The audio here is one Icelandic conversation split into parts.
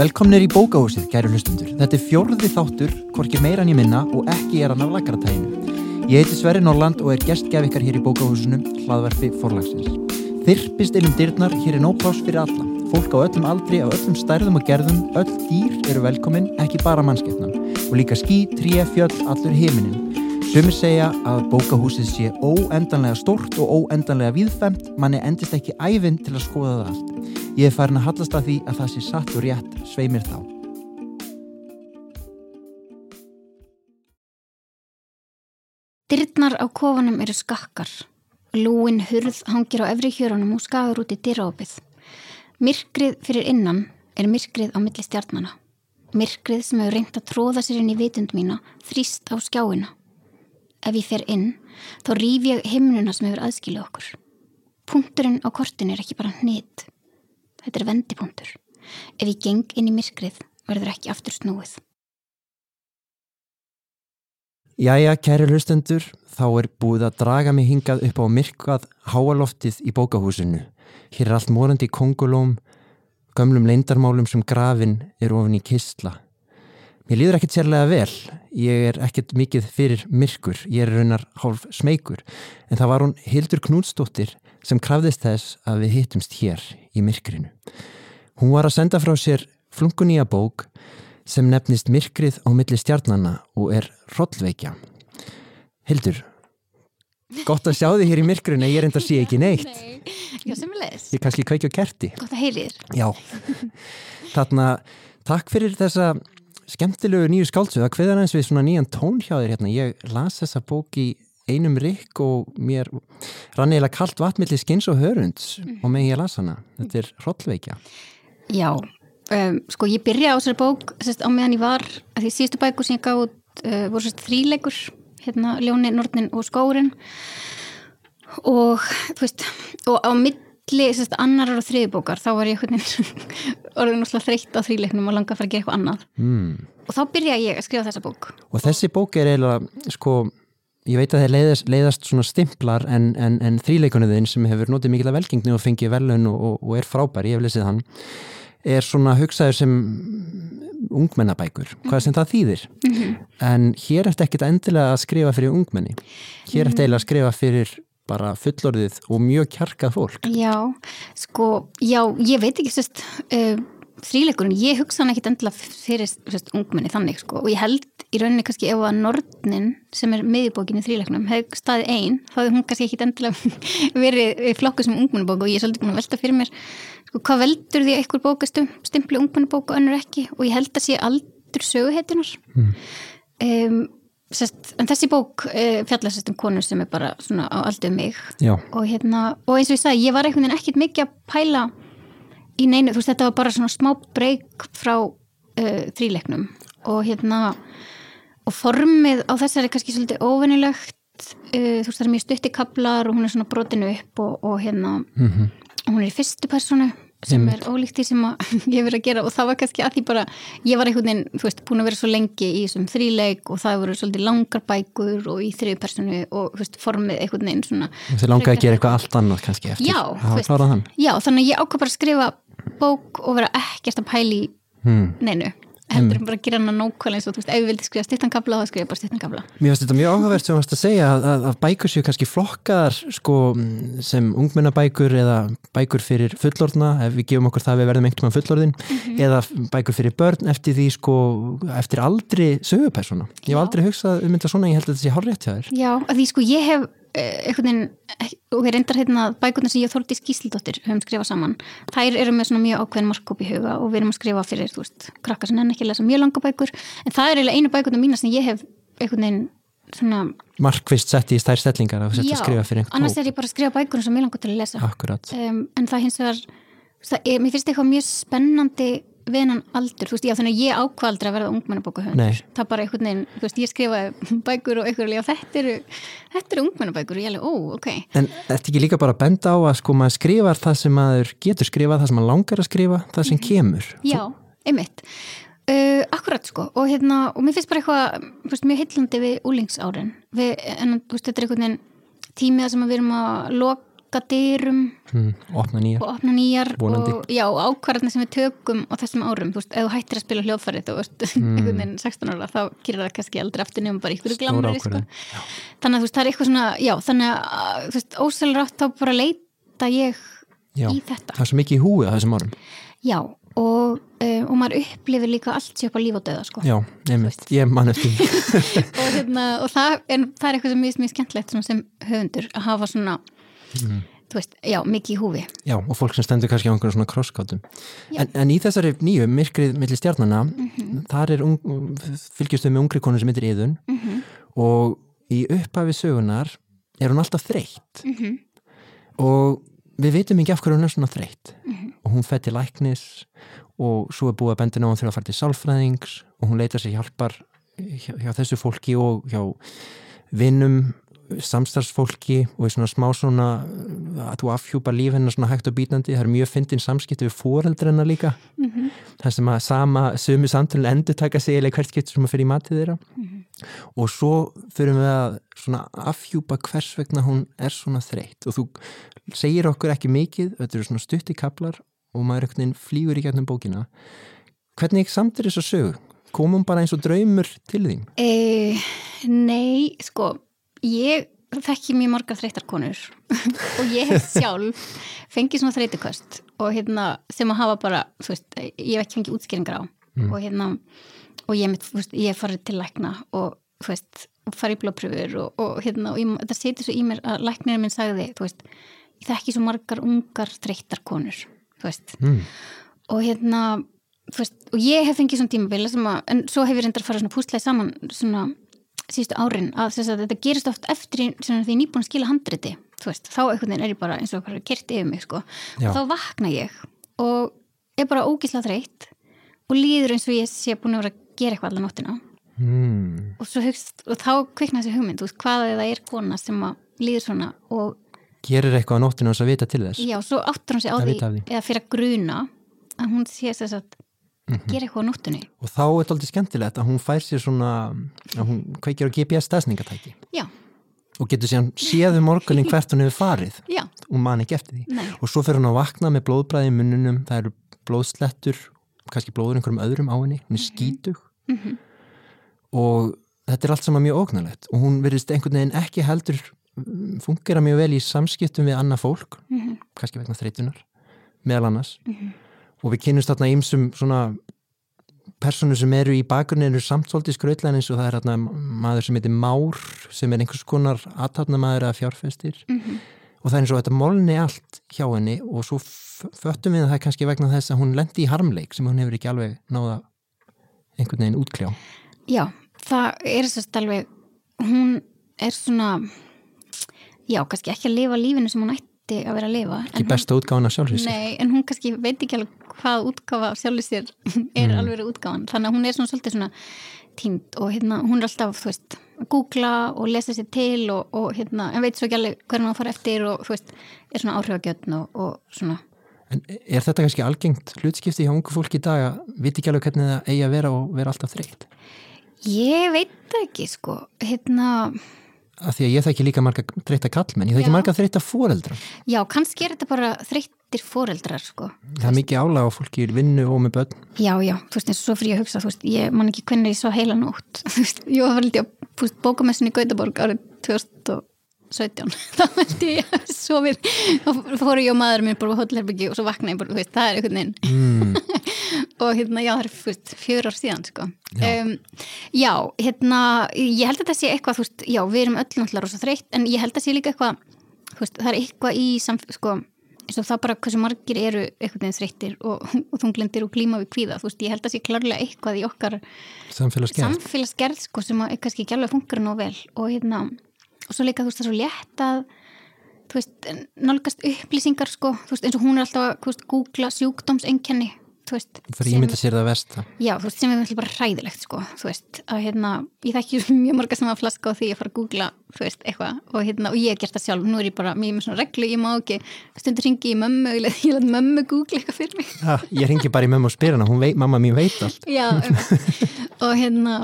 Velkomnir í bókahúsið, kæru hlustundur. Þetta er fjórði þáttur, hvorki meira en ég minna og ekki er hann af lagaratæginu. Ég heiti Sverri Norland og er gestgjaf ykkar hér í bókahúsinu, hlaðverfi forlagsins. Þyrpist innum dyrnar, hér er nóplás fyrir alla. Fólk á öllum aldri, á öllum stærðum og gerðum, öll dýr eru velkomin, ekki bara mannskeppnan. Og líka ský, tríja, fjöll, allur heiminin. Sumir segja að bókahúsið sé óendanlega stort og óendanlega viðfemt, manni endist ekki æfinn til að skoða það allt. Ég er farin að hallast að því að það sé satt og rétt sveimir þá. Dyrnar á kofanum eru skakkar. Lúin hurð hangir á efri hjörunum og skafur út í dyrraopið. Myrkrið fyrir innan er myrkrið á milli stjarnana. Myrkrið sem hefur reynt að tróða sér inn í vitund mína þrýst á skjáina. Ef ég fer inn, þá rýf ég himnuna sem hefur aðskilið okkur. Punkturinn á kortin er ekki bara hnit. Þetta er vendipunktur. Ef ég geng inn í myrkrið, verður ekki aftur snúið. Jæja, kæri hlustendur, þá er búið að draga mig hingað upp á myrkvað háaloftið í bókahúsinu. Hér er allt morandi kongulóm, gömlum leindarmálum sem grafin er ofin í kistla. Mér líður ekkert sérlega vel, ég er ekkert mikið fyrir myrkur, ég er raunar hálf smeykur, en það var hún Hildur Knútsdóttir sem krafðist þess að við hittumst hér í myrkrinu. Hún var að senda frá sér flungunýja bók sem nefnist Myrkrið á milli stjarnanna og er hrollveikja. Hildur, gott að sjá þig hér í myrkrinu, ég er enda að sé ekki neitt. Nei, já sem er leðis. Ég kannski kveiki á kerti. Gott að heyrir. Já, þarna, takk fyrir þessa skemmtilegu nýju skáldsöða, hveðan eins við svona nýjan tón hjá þér hérna. Ég las þessa bók í einum rikk og mér rann eiginlega kallt vatnmilli skins og hörunds og með ég las hana. Þetta er hrollveikja. Já, um, sko ég byrja á þessari bók sérst, á meðan ég var, því síðustu bækur sem ég gáð uh, voru sérst þríleikur hérna Ljóni, Nortnin og Skórin og þú veist og á milli sérst, annarar og þriðbókar þá var ég orðin náttúrulega þreytt á þríleiknum og langa að fara að gera eitthvað annað. Mm. og þá byrja ég að skrifa þessa bók. Og þessi bók er eiginlega, sko, ég veit að þeir leiðast, leiðast svona stimplar en, en, en þríleikunuðin sem hefur notið mikil að velgengni og fengið velun og, og, og er frábær, ég hef lesið hann, er svona hugsaður sem ungmennabækur, hvað sem það þýðir. En hér eftir ekkit endilega að skrifa fyrir ungmenni. Hér eftir eiginlega að skrifa fyrir bara fullorðið og mjög kjarkað fólk. Já, sko, já, ég veit ekki sérst uh, þríleikurinn, ég hugsa hann ekkit endilega fyrir sérst ungmenni þannig sko. Og ég held í rauninni kannski ef að Nordnin sem er miðjubókin í þríleiknum hefði staðið einn, þá hefði hún kannski ekkit endilega verið flokku sem ungmennibók og ég er svolítið búin að velta fyrir mér sko, hvað veldur því að einhver bók er stimpli ungmennibók og önnur ekki? Og ég held að sé aldur söguheitunar Mm. um, sérst, en þessi bók uh, fjallar sérst um konu sem er bara svona á aldur mig. Já, og hérna, og eins og ég sagði, ég var ekkert mikið að pæla í neinu, þú veist, þetta var bara svona smá breyk frá uh, þríleiknum. Og hérna og formið á þessari er kannski svolítið óvenilegt uh, þú veist, það er mjög stutti kaplar og hún er svona brotinu upp og, og hérna mm og hún er í fyrstu personu sem er ólíkt því sem ég hef verið að gera. Og það var kannski að því bara, ég var einhvern veginn, þú veist, búin að vera svo lengi í þessum þríleik og það voru svolítið langar bækur og í þriðu personu og þú veist, formið einhvern veginn svona þið langaði að gera eitthvað allt annað kannski eftir. Já, að þú hafa klárað hann. Já, þannig að ég ákvað bara að skrifa bók og vera ekkert að pæli Hmm. neinu heldur bara að gera hana nákvæmlega eins og þú veist, ef við vildi skrifa stittan þá skrifa bara stittan kabla Mér finnst þetta mjög áhugavert sem þú varst að segja að, að, að bækur séu kannski flokkaðar sko, mm, sem ungmennabækur eða bækur fyrir fullorðna ef við gefum okkur það að við verðum einhvern veginn fullorðin Mhm. eða bækur fyrir börn eftir því sko, eftir aldri sögupersona. Ég hef aldrei hugsað um þetta svona, ég held að þetta sé hárrétt hjá þér. Já, að því sko ég hef einhvern veginn, ek- og ég reyndar hérna bækurnar sem ég og Þórdís Gísildóttir höfum skrifað saman, þær eru með svona mjög ákveðin markkóp í huga og við erum að skrifa fyrir þú veist, krakkar sem henni ekki lesa mjög langa bækur en það er eiginlega einu bækurnar mína sem ég hef einhvern veginn svona Markvist sett í stær stellingar að setja að skrifa fyrir einhvern annars er ég bara að skrifa bækur sem ég langar til að lesa Akkurat. um, en það hins vegar það er, mér finnst eitthvað mjög spennandi venan aldur, þú veist, já þannig að ég ákvaldri að verða ungmennabóka Nei. það er bara einhvern veginn, þú veist, ég skrifaði bækur og einhver já þetta eru, þetta eru ungmennabækur og ég alveg, ó, ok. En þetta ekki líka bara að benda á að sko maður skrifar það sem maður getur skrifað, það sem maður langar að skrifa, það sem kemur. já, einmitt. Uh, akkurat sko, og hérna og mér finnst bara eitthvað, mjög heillandi við úlingsárin við, en þú veist, þetta er einhvern veginn tímið sem við erum að lok, loka dyrum mm, opna nýjar. og opna nýjar og já, ákvarðarnir sem við tökum á þessum árum, þú veist, ef þú hættir að spila hljóðfærið þú veist, einhvern veginn 16 ára þá gerir það kannski aldrei aftur nefnum bara ykkur glamri, sko. þannig að þú veist, það er eitthvað svona, já, þannig að þú veist, ósælur átt þá bara leita ég Já, í þetta. Það er svo mikið í húi á þessum árum. Já, og, um, og maður upplifir líka allt sér upp á líf og döða, sko. Já, nefnist, ég man eftir og, hérna, og það, en, það er eitthvað sem mjög, mjög skemmtlegt sem höfundur að hafa svona Þú veist, já, mikið í húfi Já, og fólk sem stendur kannski á einhverjum svona krosskátum en, en í þessari nýju, myrkrið milli stjarnana, Mhm. þar er við með ungri konu sem heitir Íðun Mhm. og í upphafi sögunar er hún alltaf þreytt Mhm. og við veitum ekki af hverju hún er svona þreytt Mhm. og hún fætti læknis og svo er búið að bendina á hún að fara til sálfræðings og hún leitar sér hjálpar hjá, hjá þessu fólki og hjá vinnum samstarfsfólki og í svona smá svona að þú afhjúpa líf hennar svona hægt og bítandi það er mjög fyndin samskipti við foreldrenna líka Mhm. það sem að sama sömu samtölu endur taka sig eða hvert getur sem að fyrir í matið þeirra og svo fyrir við að svona afhjúpa hvers vegna hún er svona þreytt og þú segir okkur ekki mikið þetta eru svona stutti kaplar og maður veginn flýgur í gegnum bókina hvernig samtir þess að sögu? komum bara eins og draumur til þín? E, nei, sko, ég þekki mjög margar þreytar konur. Og ég hef sjálf fengið svona þreytuköst og hérna sem að hafa bara, þú veist, ég hef ekki fengið útskýringar á. Og hérna og ég, hef farið til lækna og þú veist, og farið í blóðpröfur og, og hérna, og ég, þetta setur svo í mér að læknirinn minn sagði, þú veist ég þekki svo margar ungar þreytar konur þú veist, Mm. og hérna þú veist, og ég hef fengið svona tímabili sem að, en svo hef ég reyndar fara svona pústlega saman svona síðustu árin að, þess að þetta gerist oft eftir því nýbúin skila handriti veist, þá einhvern veginn er ég bara eins og bara kert yfir mig sko, og þá vakna ég og er bara ógislega þreytt og líður eins og ég sé búin að vera að gera eitthvað allan nóttina Mm. og, hugst, og þá kvikna þessi hugmynd veist, hvað ef það er kona sem líður svona og gerir eitthvað á nóttinu þess að vita til þess já, svo áttur hún sig á því, því. eða fyrir að gruna að hún sé þess að Mhm. gera eitthvað á nóttunni. Og þá er þetta aldrei skemmtilegt að hún fær sér svona að hún kveikir á GPS stafsningatæki já, og getur síðan séð um morgunin hvert hún hefur farið. Já, og man ekki eftir því. Nei. Og svo fyrir hún að vakna með blóðbræði í munnunum það eru blóðslettur kannski blóður einhverjum öðrum á henni, hún er skítug. Mhm. og þetta er allt saman mjög ógnalegt og hún verðist einhvern veginn ekki heldur mm, fungera mjög vel í samskiptum við annað fólk, Mhm. kannski vegna þreytunar meðal annars og við kynnumst þarna ýmsum svona personu sem eru í bakgrunni eru samt svolítið skrautlega eins og það er þarna maður sem heitir Már sem er einhvers konar aðtapnamaður eða fjárfestir Mhm. og það er eins og þetta molni allt hjá henni og svo föttum við að það er kannski vegna þess að hún lendi í harmleik sem hún hefur ekki alveg náða einhvern veginn útkljá Já, það er að alveg hún er svona já, kannski ekki að lifa lífinu sem hún ætti að vera að lifa ekki besta útgáðan af sjálfsvísi Nei, en hún kannski veit ekki alveg hvað sjálfur sér er alveg verið útgáfan. Þannig að hún er svona svolítið svona tínd og hérna, hún er alltaf, þú veist að googla og lesa sér til og, og hérna, en veit svo ekki alveg hvernig hún fara eftir og þú veist, er svona áhrifagjötn og, og svona. En er þetta kannski algengt hlutskipti hjá ungu fólki í dag að viti ekki alveg hvernig það eigi að vera og vera alltaf þreytt? Ég veit ekki, sko. Hérna, Af því að ég þekki líka marga þreytta kallmenn, ég þekki Já. marga þreytta foreldra. já, kannski er þetta bara þreyttir foreldrar, sko Það er mikið álag á fólki í vinnu og með börn. Já, já, þú veist, eins og svo fyrir ég að hugsa, þú veist, ég man ekki hvernig ég svo heila nótt, þú veist, ég var að púst bókamessin í Gautaborg árið 2017, þá held ég að sofið, þá fóru ég og maður minn bara á hótelherbyggi og svo vaknaði ég bara, veist, það er einhvern veginn Mm, og hérna, já, það er, veist, fjör ár síðan, sko. Já. Um, já, hérna, ég held að þetta sé eitthvað, þú veist, já, við erum öll náttúrulega rosa þreytt, en ég held að sé líka eitthvað, þú veist, það er eitthvað í samf, sko, eins og það bara hversu margir eru einhvern veginn þreyttir og, og þunglindir og klíma við kvíða, þú veist, ég held að sé klárlega eitthvað í okkar samfélagsgerð sko, og svo líka þú veist það er svo létt að þú veist, nálgast upplýsingar sko, þú veist, eins og hún er alltaf að googla sjúkdómseinkenni þú veist, Það er ímynda sér það versta. já, þú veist, sem er bara hræðilegt sko, þú veist, að hérna ég þekki mjög marga sem að flaska á því að fara að googla þú veist, eitthvað, og hérna, og ég hef gert það sjálf. Nú er ég bara, er með svona reglu, ég má ekki stundur ringi í mömmu, ég let, mömmu googla eitthvað fyrir mig. Ja, ég ringi bara í mömmu og spyr hana, veit, já, og hérna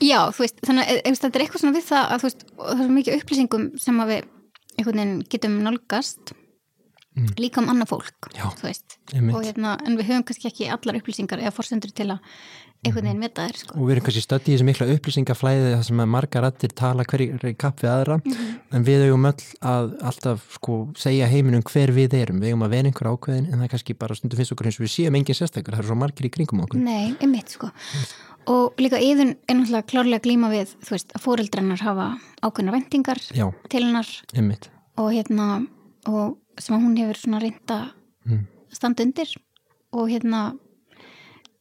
já, þú veist, þannig að þetta er eitthvað svona við það að þú veist, það er svo mikið upplýsingum sem að við einhvern veginn getum nálgast líka um annað fólk Já, þú veist, og hérna en við höfum kannski ekki allar upplýsingar eða forsendur til að einhvern veginn meta þær sko. og við erum kannski stödd í þessi mikla upplýsingaflæði þar sem að margar rættir tala hverjir kapp við aðra. En við eigum öll að alltaf sko segja heiminum hver við erum. Við eigum að vera einhver ákveðin en það er kannski bara stundum finnst okkur eins og við séum engin sérstakar. Það eru svo margir í kringum okkur. Nei, einmitt sko. Og líka er náttúrulega klárlega glíma við þú veist, að fóreldrennar hafa ákveðna vendingar til hennar. Einmitt. Og hérna og sem að hún hefur svona reynda Mm. standa undir. Og hérna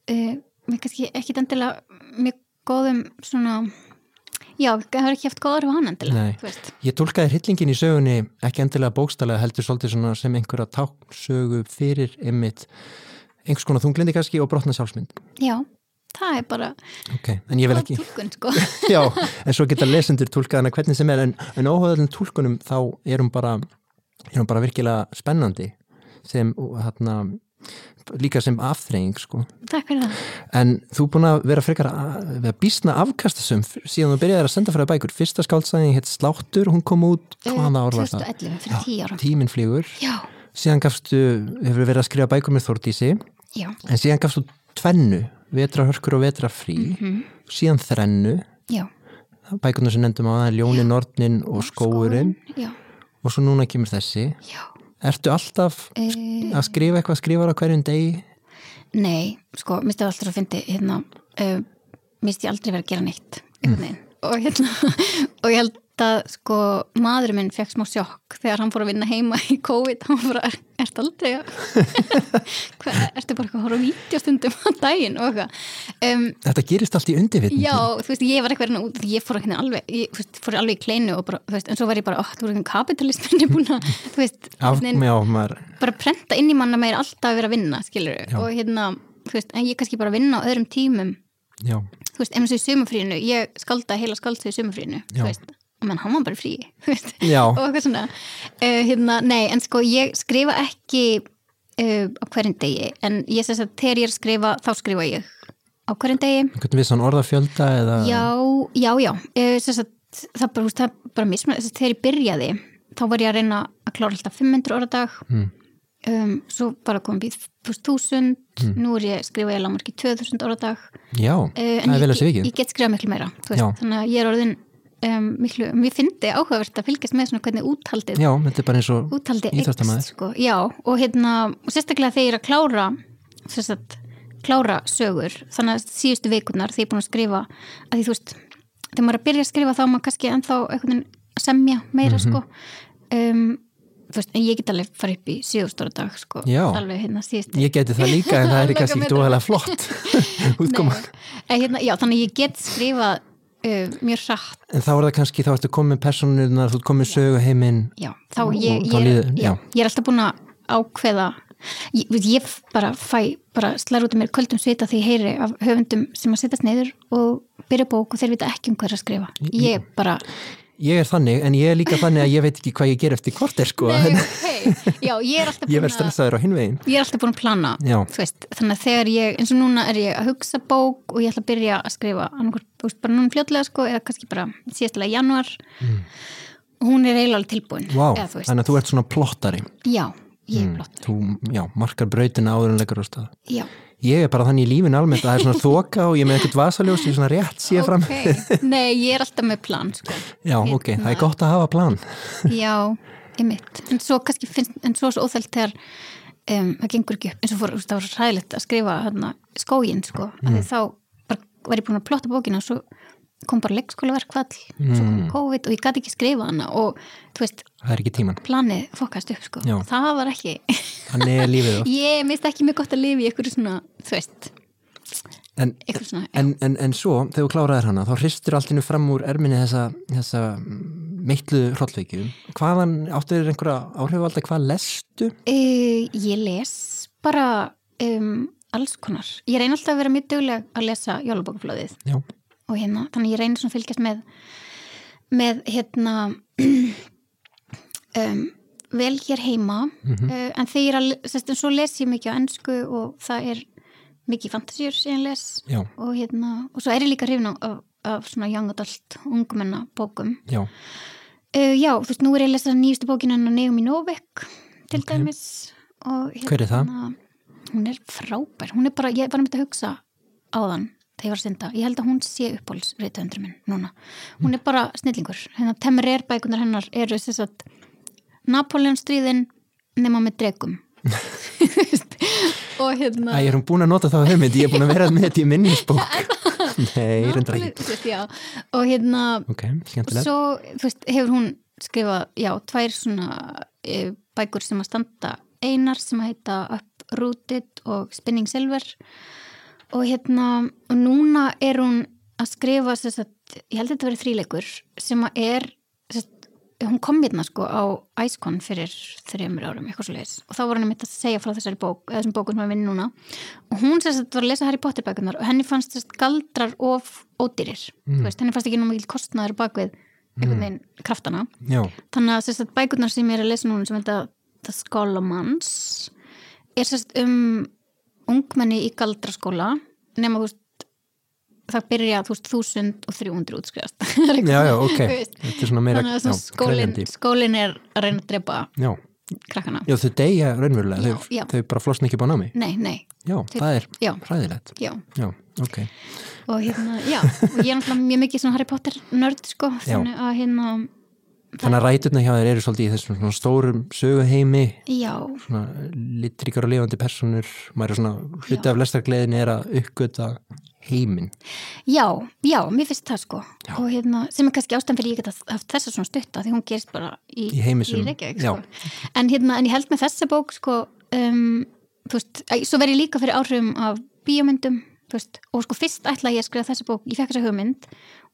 uh, mér kannski ekki endilega mjög góðum svona já, það er ekki haft góðar hann endilega. Ég tólkaði hryllingin í sögunni ekki endilega bókstallega heldur svolítið svona sem einhverja táksögu fyrir einmitt einhvers konar þunglindi kannski og brotna sjálfsmynd. Já, það er bara Ok, en ég vil góð ekki túlkun sko. Já, en svo geta lesendur tólkað hana hvernig sem er en, en óhauðalinn tólkunum þá er hún bara, bara virkilega spennandi sem hérna líka sem afþreying sko. Takk fyrir það. En þú er búin að vera frekar að bísna afkastasum síðan þú byrjaði að senda fyrir bækur. Fyrsta skáldsæðin hétt Sláttur, hún kom út hvaða ár var það? 2011, fyrir 10 ára Tíminn flýgur. Já, síðan gafstu, hefur verið að skrifa bækur með Þórdísi. Já, en síðan gafstu tvennu vetrahörkur og vetrafrí Mhm. síðan þrennu. Já. Bækurnar sem nefndum á það, Ljóni, Nornin og Skóurinn já, og svo núna kemur þessi. Já Ertu alltaf e, að skrifa eitthvað skrifar á hverjum degi? nei, sko, mér stið alltaf að fyndi hérna, uh, mér stið aldrei verið að gera neitt veginn og hérna og ég held að sko maðurinn minn fekk smá sjokk þegar hann fór að vinna heima í COVID. Hann fór að, ertu aldrei að ertu bara að horfa á vídeostundum á daginn og eitthvað? Um, Þetta gerist allt í undirvitund Já, þú veist, ég var eitthvað út, ég fór alveg, ég veist, fór alveg í kleinu og bara, þú veist, en svo var ég bara, ó, þú ekki kapitalisminni búin að, þú veist, bara prenta inn í manna meir alltaf að vera að vinna, skilur Já. og hérna, þú veist, en ég kannski bara vinna á öðrum tímum, já, þú veist, eins og í sumafríinu, ég skalda heila skaldsu í sumafríinu, Já. þú veist, menn hann var bara frí, og eitthvað svona, uh, hérna, nei, en sko, ég skrifa ekki uh, á hverjum degi, en ég sess að þegar ég er að skrifa, þá skrifa ég. Á hverjum degi, einhvern vissan orðafjölda eða? Já, já, já. Uh, sagt, það, bara, veist, það bara mismunandi. Þess að þegar ég byrjaði þá var ég að reyna að klára alltaf 500 orða dag Mm. um, svo bara komum við veist, 1000 nú er ég skrifa ég lámarki 2000 orða dag Já, það er vel að segja ekki ég get skrifað miklu meira veist, þannig að ég er orðin um, miklu, mér fyndi áhugavert að fylgjast með svona hvernig úthaldið Já, þetta er bara eins og íþróttamaður. sko, já, og hérna og sérstaklega þegar ég er að klára sérstætt, klára sögur þannig að síðustu vikurnar þegar ég er búin að skrifa að því þú veist, þegar maður er að byrja að skrifa þá maður kannski ennþá einhvern veginn að semja meira Mhm. sko um, veist, en ég get alveg fara upp í síðustóra dag sko, Já. alveg hérna Ég geti það líka en það er kannski ekki dóðalega flott útkoma. en, hérna, já, þannig ég get skrifað uh, mjög hratt. En þá er það kannski, þá ertu komið personunar, þú ert komið sögu heiminn já, þá ég, ég, líður- já, ég er alltaf búin að ákveða. Ég, ég bara fæ bara slæður út af mér kvöldum svita því ég heyri af höfundum sem að setjast neyður og byrja bók og þeir vita ekki um hver að skrifa. Ég bara, Ég er þannig, en ég er líka þannig að ég veit ekki hvað ég ger eftir korter sko. Nei, ok. Já, ég er alltaf Ég búin verð stressaður á hinvegin ég er alltaf búin að plana Já. þú veist, þannig að þegar ég, eins og núna er ég að hugsa bók og ég ætla að byrja að skrifa annarkvært, þú veist, bara núna fljótlega sko eða kannski bara síðastilega januar og hún er eiginlega tilbúin Mm. Vá, eða, þannig að þú ert svona plottari. Já, ég er flott Þú, já, markar brautina áður en leggur á stað. Já, Ég er bara þannig í lífin almennt að það er svona þoka og ég með eitthvað vasaljós ég er svona rétt síða fram ok, nei, ég er alltaf með plan sko. Já, ok, það er gott að hafa plan. Já, einmitt. En svo kannski finnst, en svo svo óþælt þegar um, það gengur ekki upp. Eins og fór, það var svo ræðilegt að skrifa hérna, skógin, sko, mm. því þá var ég búin að plotta bókina og svo kom bara leikskólaverkvall, svo kom COVID og ég gæti ekki skrifa hana og þú veist, Það er ekki tíman, planið fokast upp, sko. Já. það var ekki, þannig er lífið oft ég mist ekki mjög gott að lifa í ykkur svona, þú veist En, svona, en, en, en svo, þegar þú kláraðir hana þá hristur allt innu fram úr erminni þessa, þessa meitlu hrollveikju Hvaðan áttu þér einhverja áhrifvalda, hvað lestu? Uh, ég les bara um, alls konar. Ég reyna alltaf að vera mjög dugleg að lesa jólabókaflóðið. Já, og hérna, þannig ég reyna svona að fylgjast með með hérna um, vel hér heima. Uh, en þegar að, svo les ég mikið á ennsku og það er mikið fantasíur sem ég les. Já, og hérna, og svo er ég líka hrifna af, af svona young adult ungmenna bókum já. Uh, já, þú veist, nú er ég að lesa nýjustu bókinu hennar Naomi Novik til Ok. dæmis. Og hérna, Hver er það? hún er frábær, hún er bara, ég var um þetta að hugsa á þann þegar ég var að synda, ég held að hún sé uppbóls reytöndri minn núna, hún er bara snillingur, hérna temmerer bækunar hennar eru þess að Napoleon stríðin nema með dregum og hérna Æ, er hún búin að nota þá hugmynd? Ég er búin að vera með þetta í minnisbók. Nei, reyndar ekki. Og hérna Ok, skemmtilegt. svo þú veist, hefur hún skrifað, já, tvær svona e, bækur sem að standa einar sem að heita Uprooted og Spinning Silver og hérna og núna er hún að skrifa þess að, ég held að þetta verið þríleikur sem að er að, hún kom hérna sko á Icecon fyrir þreymur árum, eitthvað svo leiðis og þá var hann mitt að segja frá þessari bók eða þessum bókum sem að vinna núna. Og hún þess að var að lesa Harry Potter bækunar og henni fannst þess galdrar of ódýrir, þú veist, henni fannst ekki nú mikil kostnaður bakvið einhvern veginn kraftana. Já, þannig að þess að bækurnar sem ég er að lesa núna sem þetta The Skolomans er sérst um ungmenni í galdraskóla nema þú veist það byrja þú veist þúsund og þrjúundur útskrifast já, já, ok. Meira þannig að já, skólin, skólin er að reyna að drepa Já, krakkana já, þau deyja raunverulega. Já, Þau, já. þau bara flosna ekki búin á mig. nei, nei, Já, Þau- það er já, hræðilegt. já Já, ok. og hérna, já, og ég er náttúrulega mjög mikið svona Harry Potter nörd sko, þannig að hérna Þannig að ræturna hjá þér eru svolítið í þessum svona stórum söguheimi, já, svona litríkar og lifandi personur, maður er svona, hluti af lestargleðin er að uppgöta heiminn. Já, já, mér finnst það sko Já. og hérna, sem er kannski ástæðan fyrir ég geta haft þessa svona stutta því hún gerist bara í, Í heimi sem- í Reykjavík já. sko. en, hérna, en ég held með þessa bók sko, um, þú veist, svo verð ég líka fyrir áhrifum af bíómyndum þú veist, og sko fyrst ætla ég að skrifa þessa bók ég fekk þessa hugmynd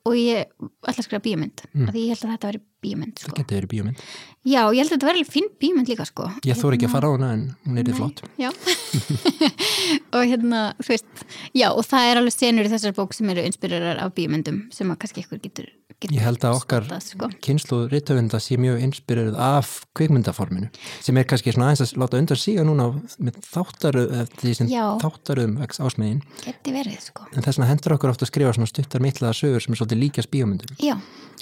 og ég ætla að skrifa bíómynd mm. því ég held að þetta veri bíómynd sko. Það getur verið bíómynd. Já, ég held að þetta alveg fín bíómynd líka sko. Ég þór ekki að fara á hana en hún er þið flott. Já og hérna, veist já, og það er alveg senur í þessar bók sem eru inspirerar af bíómyndum sem að kannski ykkur getur, getur Ég held að okkar sko. kynslu rithöfunda sé mjög inspirerað af kvikmyndaforminu sem er kannski svona aðeins að láta undan síga núna með þáttaru, eftir því sem Já. þáttaruðum vex ásmegin geti verið sko en þess vegna hendur okkur ofta að skrifa svona stuttar mittlaða sögur sem er svolítið líkast bíómyndum já,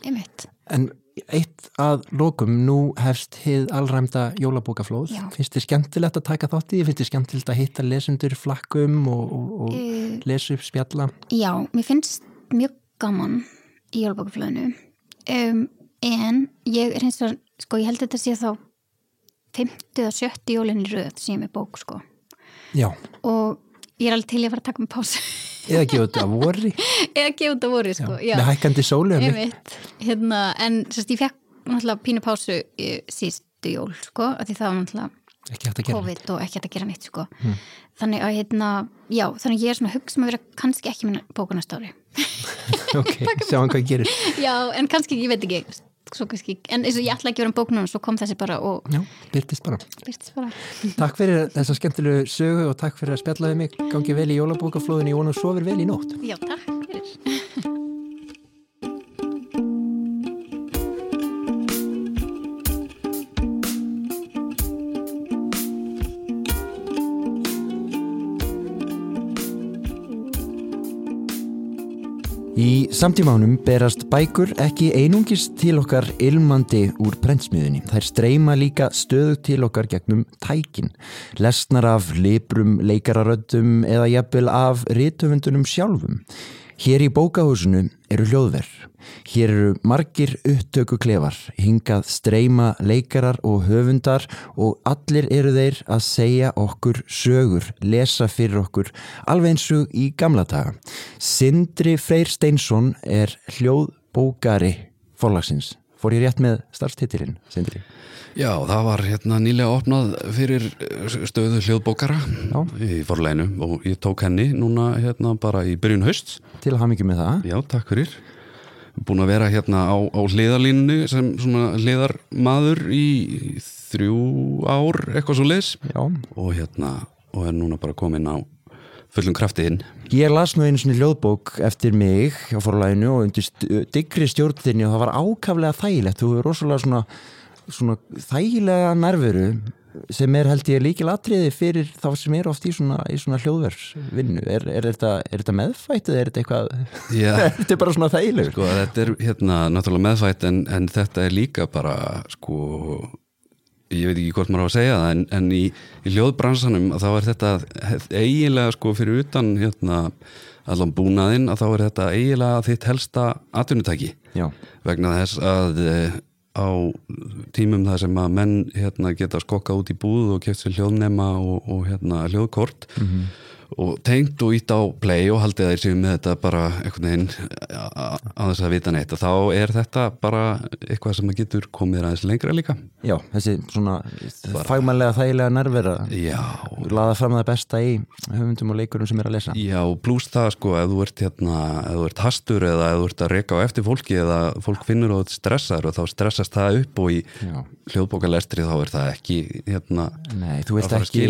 einmitt En eitt að lokum, nú hefst hið allræmda jólabókaflóð. Finnst þið skemmtilegt að taka þátt í? því? Finnst þið skemmtilegt að hitta lesendur flakkum og, og, og Eh. lesa upp spjalla? já, mér finnst mjög gaman í jólbókaflöðinu um, en ég er hins vegar sko, ég held að þetta sé þá 50 eða 70 jólinn í röð sem er bók sko Já, og ég er alveg til ég að fara að taka með pásu eða gefa þetta að vori, eða gefa þetta voru sko já. með hækkandi sólu. en- Einmitt, hérna, en sérst, ég fekk náttúrulega pínu pásu í síðustu jól, sko, því það var náttúrulega að. COVID og ekki hægt að gera neitt, sko. Þannig að, hérna, já, þannig að ég er svona að hugsa um að vera kannski ekki minna bóku næsta ári. ok, sjáum hvað gerir. Já, en kannski, ég veit ekki, svo kannski, en eins og ég ætla ekki að vera um bók núna, svo kom þessi bara og Já, byrtist bara. byrtist bara. Takk fyrir þessa skemmtilegu sögu og takk fyrir að spjalla við mig. Gangi vel í jólabókaflóðinu, að sofir vel í nótt. Já, takk fyrir. Í samtímánum berast bækur ekki einungis til okkar ilmandi úr prentsmiðunni. Þær streyma líka stöðu til okkar gegnum tækin. Lesnar af librum, leikararöddum eða jafnvel af ritöfundunum sjálfum. Hér í bókahúsinu eru hljóðverð. Hér eru margir upptöku klefar, hingað streyma leikarar og höfundar og allir eru þeir að segja okkur sögur, lesa fyrir okkur, alveg eins og í gamla daga. Sindri Freyr Steinsson er hljóðbókari forlagsins. Fór ég rétt með starfstitilinn, Sindri? Já, það var hérna nýlega opnað fyrir stöðu hljóðbókara Já. í forleginu og ég tók henni núna hérna bara í byrjun haust. Til að hafa mikið með það. Já, takk fyrir. Búin að vera hérna á, á hliðarlínu sem svona hliðarmaður í þrjú ár, eitthvað svo leis Já. og hérna, og er núna bara komin á fullum krafti inn. Ég las nú einu svona hljóðbók eftir mig á forlæginu og undir digri stjórnþinni og það var ákaflega þægilegt. Þú er rosalega svona, svona þægilega nærveru sem er held ég líkil atriði fyrir þá sem er oft í svona, svona hljóðversvinnu. Er, er, er þetta meðfætt eða er þetta eitthvað, er þetta bara svona þægilegur? Sko, þetta er hérna náttúrulega meðfætt en, en þetta er líka bara sko ég veit ekki hvort maður á að segja það en, en í, í hljóðbransanum þá er þetta eiginlega sko fyrir utan hérna allan búnaðinn að þá er þetta eiginlega þitt helsta atvinnutæki. Já, vegna þess að e, á tímum það sem að menn hérna, geta skokkað út í búð og keft sér hljóðnema og, og hérna, hljóðkort og tengt og ít á play og haldið þeir sig með þetta bara einhvern veginn á þess að vita neitt. Og þá er þetta bara eitthvað sem getur komið aðeins lengra líka. Já, þessi svona fagmannlega þægilega nærvera Já, laða fram það besta í höfundum og leikurum sem er að lesa. Já, pluss það sko, ef þú ert hérna, ef þú ert hastur eða ef þú ert að reka á eftir fólki eða fólk finnur og stressar og þá stressast það upp og í Já. hljóðbókalestri þá er það ekki hérna, Nei, þú vilt ekki,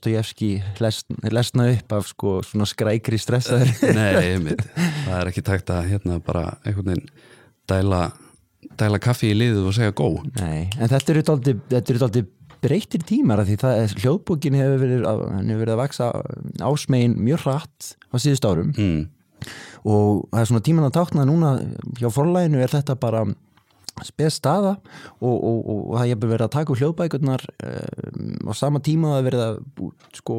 skila neinu þú vilt ekki 700 básina bók eftir Dostojevski lesna, lesna upp af sko svona skrækri stressaður Nei, einmitt, það er ekki takt að hérna bara einhvern veginn dæla, dæla kaffi í liðu og segja gó Nei, en þetta eru dálítið breytir tímar af því það er hljóðbókin hefur verið, að- hefur verið að vaksa ásmegin mjög hratt á síðust árum. Mm. og það er svona tíman að tákna núna hjá forlæginu er þetta bara spes staða og, og, og, og það hefur verið að taka úr hljóðbækurnar um, á sama tíma það er verið að sko,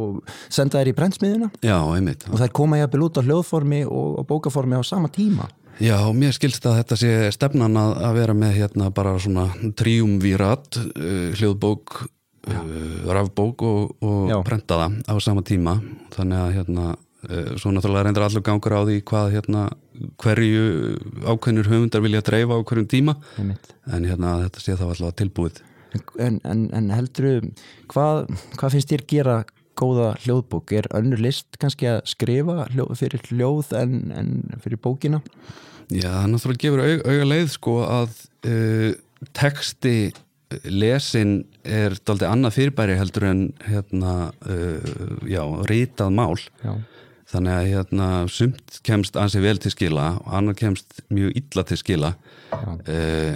senda þær í brennsmiðuna Já, einmitt og þær koma jafnvel út á hljóðformi og, og bókaformi á sama tíma Já, mér skilst að þetta sé stefnan að, að vera með hérna bara svona triumvírat, uh, hljóðbók, uh, rafbók og, og Já. prentaða á sama tíma. Þannig að hérna, svo náttúrulega reyndir allur gangur á því hvað hérna hverju ákveðnir höfundar vilja dreifa á hverjum tíma. Einmitt. En hérna þetta sé þá alltaf tilbúið. en, en, en heldur hvað, hvað finnst þér gera góða hljóðbók? Er önnur list kannski að skrifa hljó, fyrir hljóð en, en fyrir bókina? Já, það náttúrulega gefur aug, auga leið sko að uh, texti lesin er daldið annað fyrirbæri heldur en hérna, uh, já, rítað mál Já. Þannig að hérna, sumt kemst ansi vel til skila og annar kemst mjög illa til skila. Uh,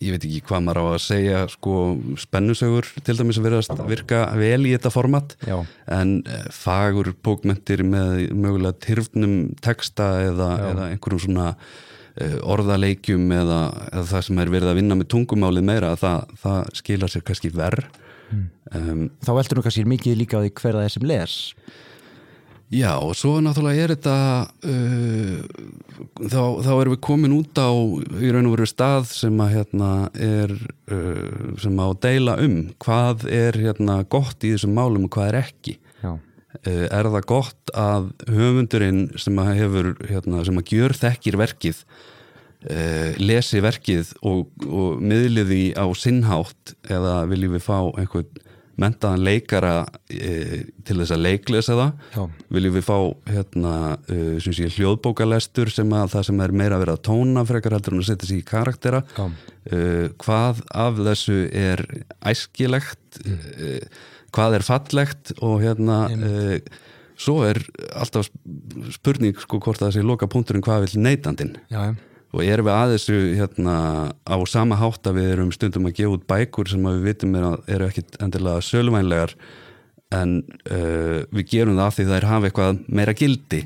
ég veit ekki hvað maður á að segja sko spennusögur til dæmis að verðast virka vel í þetta format. Já. en eh, fagur bókmentir með mögulega tyrfnum texta eða, eða einhverjum svona uh, orðaleikjum eða, eða það sem er verið að vinna með tungumálið meira það, það skilar sér kannski verð um, Þá veldur nú kannski mikið líka á því hver það er sem les Já, og svo náttúrulega er þetta uh, þá, þá erum við komin út á í raun og veru stað sem að hérna er uh, sem að deila um hvað er hérna gott í þessum málum og hvað er ekki. Uh, er það gott að höfundurinn sem að hefur hérna, sem að gjör þekkir verkið uh, lesi verkið og, og miðliði á sinnhátt eða viljum við fá einhvern mentaðan leikara e, til þess að leiklesa það. Já. viljum við fá hérna, sem sé, hljóðbókalestur sem að það sem er meira að vera að tóna frekar heldur en að setja sig í karaktera. Uh, hvað af þessu er æskilegt uh, hvað er fallegt og hérna uh, svo er alltaf spurning sko hvort það sé loka punkturinn hvað vil neytandinn? Já, já. Og erum við að þessu hérna, á sama hátt að við erum stundum að gefa út bækur sem við vitum er að, eru ekkit endilega söluvænlegar en uh, við gerum það af því það er hafa eitthvað meira gildi.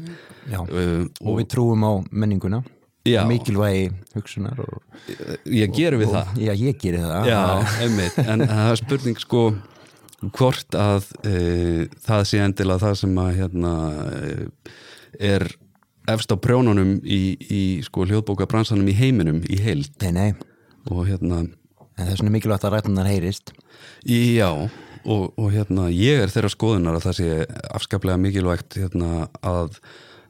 Já. uh, Og við trúum á menninguna Já. mikilvægi hugsunar og, ég gerum við og, það. Já, ég gerir það. Já, einmitt, en það er spurning sko hvort að e, það sé endilega það sem að hérna e, er efst á prjónunum í, í sko hljóðbókabransanum í heiminum í heild. Nei, nei, og hérna en það er svona mikilvægt að rætunar heyrist. Já, og, og hérna ég er þeirra skoðunar að það sé afskaplega mikilvægt hérna, að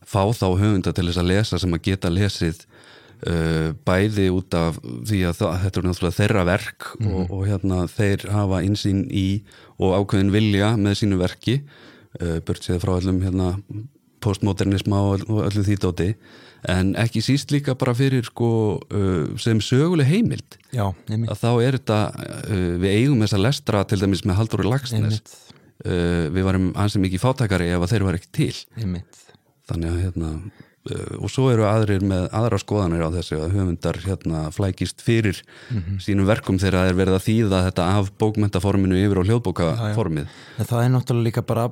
fá þá höfunda til þess að lesa sem að geta lesið uh, bæði út af því að það, þetta er náttúrulega þeirra verk og, og hérna þeir hafa insýn í og ákveðin vilja með sínu verki. Uh, burt séð frá öllum hérna postmodernisma og, öllu því dóti en ekki síst líka bara fyrir sko uh, sem söguleg heimild. Já, að þá er þetta uh, við eigum þessa lestra til dæmis með Halldóri Lagsnes uh, við varum ansið mikið fátækari ef að þeir var ekki til. Einmitt. þannig að hérna og svo eru aðrir með aðra skoðanir á þessu að höfundar hérna flækist fyrir sínum verkum þegar það er verið að þýða þetta af bókmentaforminu yfir á hljóðbókaformið. En það er náttúrulega líka bara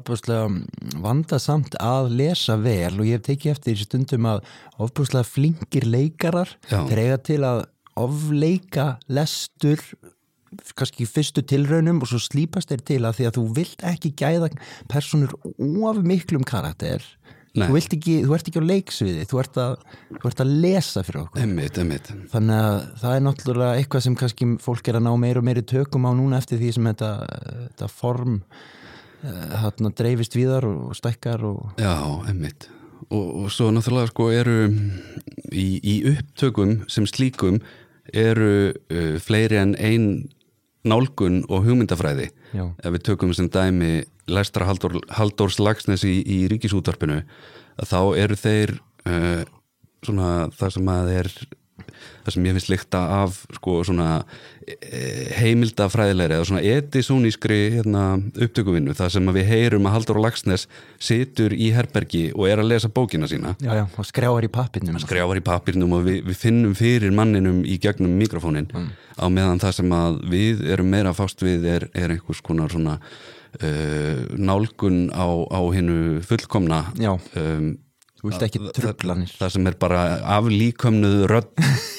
vandasamt að lesa vel og ég hef tekið eftir í stundum að ofbúrslega flinkir leikarar eiga til að ofleika lestur kannski fyrstu tilraunum og svo slípast þeir til að því að þú vilt ekki gæða personur of miklum karakter. Þú, ekki, þú ert ekki á leiksviði þú ert að, þú ert að lesa fyrir okkur. Emmitt, emmitt þannig að það er náttúrulega eitthvað sem kannski fólk er að ná meir og meiri tökum á núna eftir því sem þetta, þetta form þarna dreifist víðar og stækkar og Já, emmitt og, og svo náttúrulega sko eru í, í upptökum sem slíkum eru uh, fleiri en ein nálgun og hugmyndafræði Já. ef við tökum sem dæmi Lestra Halldór, Halldórs Lagsnes í, í ríkisútvarpinu þá eru þeir uh, svona það sem að er það sem ég finnst líkta af sko svona eh, heimildafræðilegri eða svona etisónískri hérna, upptökuvinnu. Það sem við heyrum að Halldór Lagsnes situr í herbergi og er að lesa bókina sína. Já, já, og skrjáar í pappinum skrjávar í papirnum og við, við finnum fyrir manninum í gegnum mikrofónin á meðan það sem við erum meira fást við er, er einhvers konar svona uh, nálgun á, á hinnu fullkomna um, þú vilt ekki trublanir það sem er bara aflíkömnuð rödd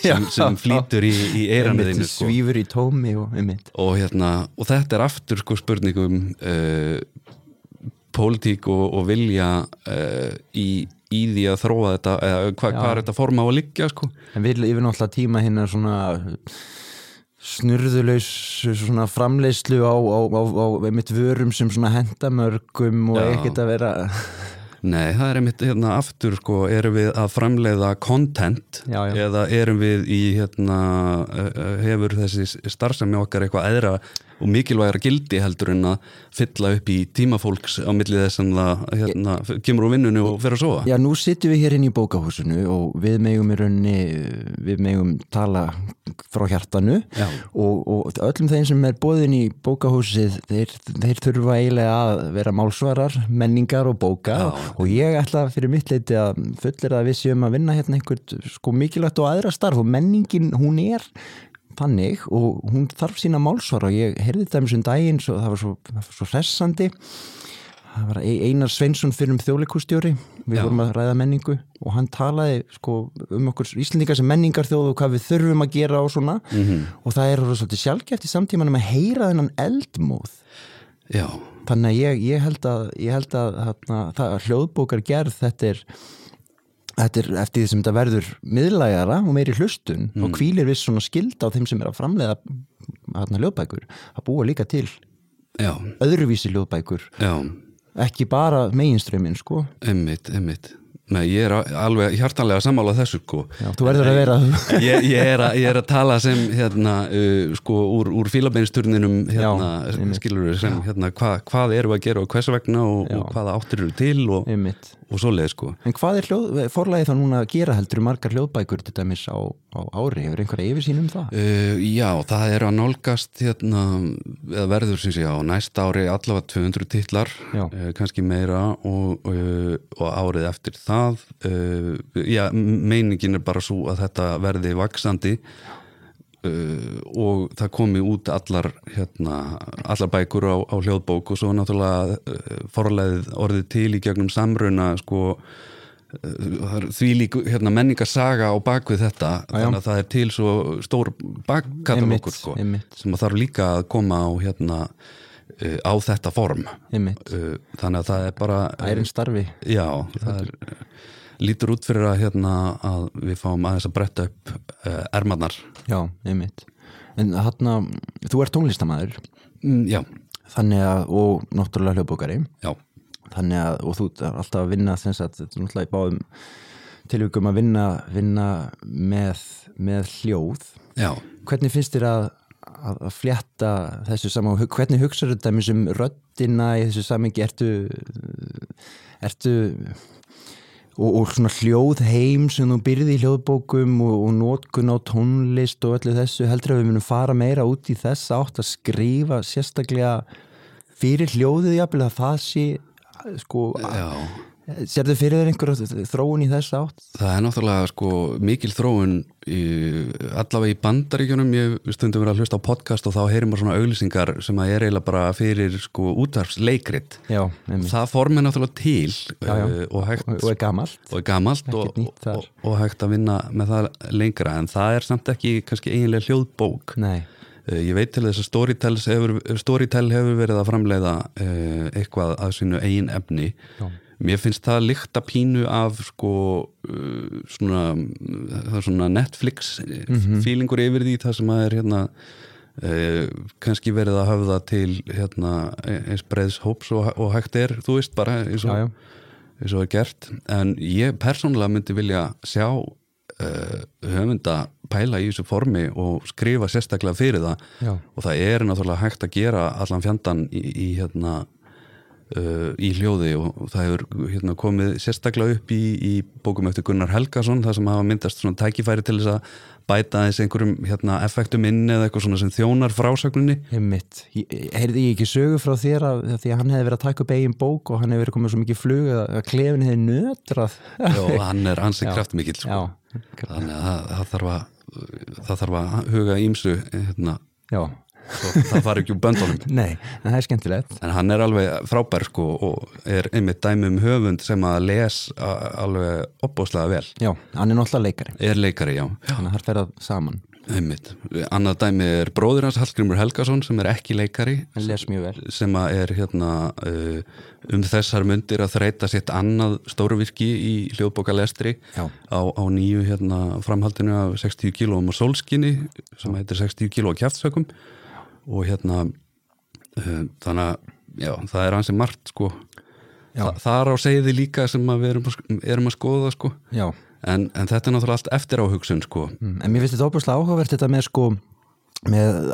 sem, sem flýtur í, í eiranuðinu sko. svífur í tómi og einmitt. Og, hérna, og þetta er aftur sko spurningum uh, pólitík og, og vilja uh, í, í því að þróa þetta eða hva, hvað er þetta forma á að liggja sko. En við yfir náttúrulega tíma hérna svona snurðulegs svona framleiðslu á, á, á, á einmitt vörum sem svona hendamörgum og ekkert að vera Nei, það er einmitt hérna aftur sko, erum við að framleiða content Já, já. eða erum við í hérna, uh, uh, hefur þessi starfsemi okkar eitthvað eðra og mikilvægara gildi heldur en að fylla upp í tímafólks á milli þess að hérna, kemur úr vinnunni og fer að sofa. Já, nú sittum við hér inn í bókahúsinu og við megum í raunni, við megum tala frá hjartanu og, og öllum þeim sem er bóðin í bókahúsið, þeir, þeir þurfa eiginlega að vera málsvarar, menningar og bóka Já. og ég ætla fyrir mitt leiti að fullir að við séum að vinna hérna einhvern sko mikilvægt og aðra starf og menningin hún er þannig og hún þarf sína málsvara. Og ég heyrði þetta um þessum daginn svo, það var svo, það svo hressandi. Það var Ei- Einar Sveinsson fyrir um þjóðleikustjóri við Já. vorum að ræða menningu og hann talaði sko, um okkur Íslandingar sem menningar þjóð og hvað við þurfum að gera og svona. Mhm. og það er orðið svolítið sjálfgeft í samtímanum að heyra þennan eldmóð. Já, þannig að ég, ég held að, ég held að, að, að hljóðbókar gerð þetta er Þetta er eftir því sem þetta verður miðlægara og meiri hlustun Mm. og hvílir viss svona skild á þeim sem er að framleiða hérna hljóðbækur að búa líka til já, öðruvísi hljóðbækur já, ekki bara meginströmmin sko emmitt, emmitt. Nei, ég er alveg hjartanlega sammála þessu sko. Já, þú verður að vera ég, ég, er að, ég er að tala sem hérna, uh, sko, úr, úr fílabeinsturninum hérna, skilur við sem hérna, hva, hvað við að gera og hvers vegna og, og hvaða áttir eru til og, og svoleið sko. En hvað er hljóð, forlægi þá núna að gera? Heldur margar hljóðbækur til dæmis á, á ári? Hefur einhverja yfirsýn um það? Uh, já, það er að nálgast hérna, eða verður sem sé á næsta ári allavega 200 titlar uh, kannski meira og, uh, og árið eftir það uh, já, meiningin er bara svo að þetta verði vaksandi Uh, og það komi út allar hérna, allar bækur á, á hljóðbók og svo náttúrulega uh, forleið orðið til í gegnum samruna sko því lík hérna, menningarsaga á bakvið þetta já. þannig að það er til svo stór bakkatalókur sko, sem að þarf líka að koma á hérna uh, á þetta form. Uh, þannig að það er bara ærin starfi. Já, það er, lítur út fyrir að hérna að við fáum aðeins að bretta upp uh, ermarnar. Já, einmitt. En þarna, þú ert tónlistamæður mm, já, þannig að, og náttúrulega hljóðbókari. Já. Þannig að, og þú er alltaf að vinna þetta er náttúrulega í báðum tilvíkum að vinna, vinna með, með hljóð. Já, hvernig finnst þér að, að, flétta þessu saman, og hvernig hugsaðu þetta með þessum röddina í þessu samengi ertu ertu og, og svona hljóð heim sem þú byrði í hljóðbókum og, og nótkun á tónlist og öllu þessu? Heldur að við munum fara meira út í þess átt að skrifa sérstaklega fyrir hljóðið jafnvel að það sé sko já, Serðu fyrir þér einhverja þróun í þess átt? Það er náttúrulega sko mikil þróun í, allavega í bandaríkjunum ég stundum verið að hlusta á podcast og þá heyrim maður svona auglýsingar sem að er eiginlega bara fyrir sko útvarfsleikrit það formir náttúrulega til Já, já. uh, og hægt og, og er gamalt. og er gamalt og, og, og hægt að vinna með það lengra en það er samt ekki kannski eiginlega hljóðbók Nei, Uh, ég veit til þess að Storytel hefur, verið að framleiða uh, eitthvað að sínu eigin efni Já. Mér finnst það líkta pínu af sko uh, svona, það svona Netflix Mhm. fílingur yfir því það sem að er hérna uh, kannski verið að höfða til hérna eins breiðs hóps og, og hægt er, þú veist bara eins og, Já, já. eins og er gert en ég persónulega myndi vilja sjá uh, höfunda pæla í þessu formi og skrifa sérstaklega fyrir það Já. og það er náttúrulega hægt að gera allan fjandan í, í hérna uh, í hljóði og það hefur hérna, komið sérstaklega upp í, í bókum eftir Gunnar Helgason það sem hafa myndast svona tækifæri til þess að bæta þess einhverjum hérna, effektum inn eða eitthvað svona sem þjónar frásögninni einmitt. Ég- Heyrði ég ekki sögu frá þér að, því að hann hefði verið að taka upp eigin bók og hann hefði verið komið svo mikið flug að, klefin hefði nötrað. og hann er ansið Já. kraftmikill sko. Þannig að það, það þarf að það þarf að huga ímsu hérna, já. Það fari ekki úr böndunum Nei, en það er skemmtilegt. en hann er alveg frábær sko og er einmitt dæmi um höfund sem að les alveg opbóðslega vel Já, hann er náttúrulega leikari. er leikari, já, Þannig að það fer að saman. einmitt annað dæmi er bróðir hans Hallgrimur Helgason sem er ekki leikari Hann les mjög vel. sem að er hérna uh, um þessar myndir að þreita sitt annað stóruvirki í hljóðbókalestri Já. á, á nýju hérna framhaldinu af 60 kílóum og sólskinni sem heitir 60 kíló á kjaftsökum og hérna uh, þannig að já, það er ansið margt sko. Þa, það er á segði líka sem við erum, erum að skoða sko. En, en þetta er náttúrulega allt eftir á hugsun sko. Mm, En mér finnst þetta óbúslega áhugavert þetta með sko með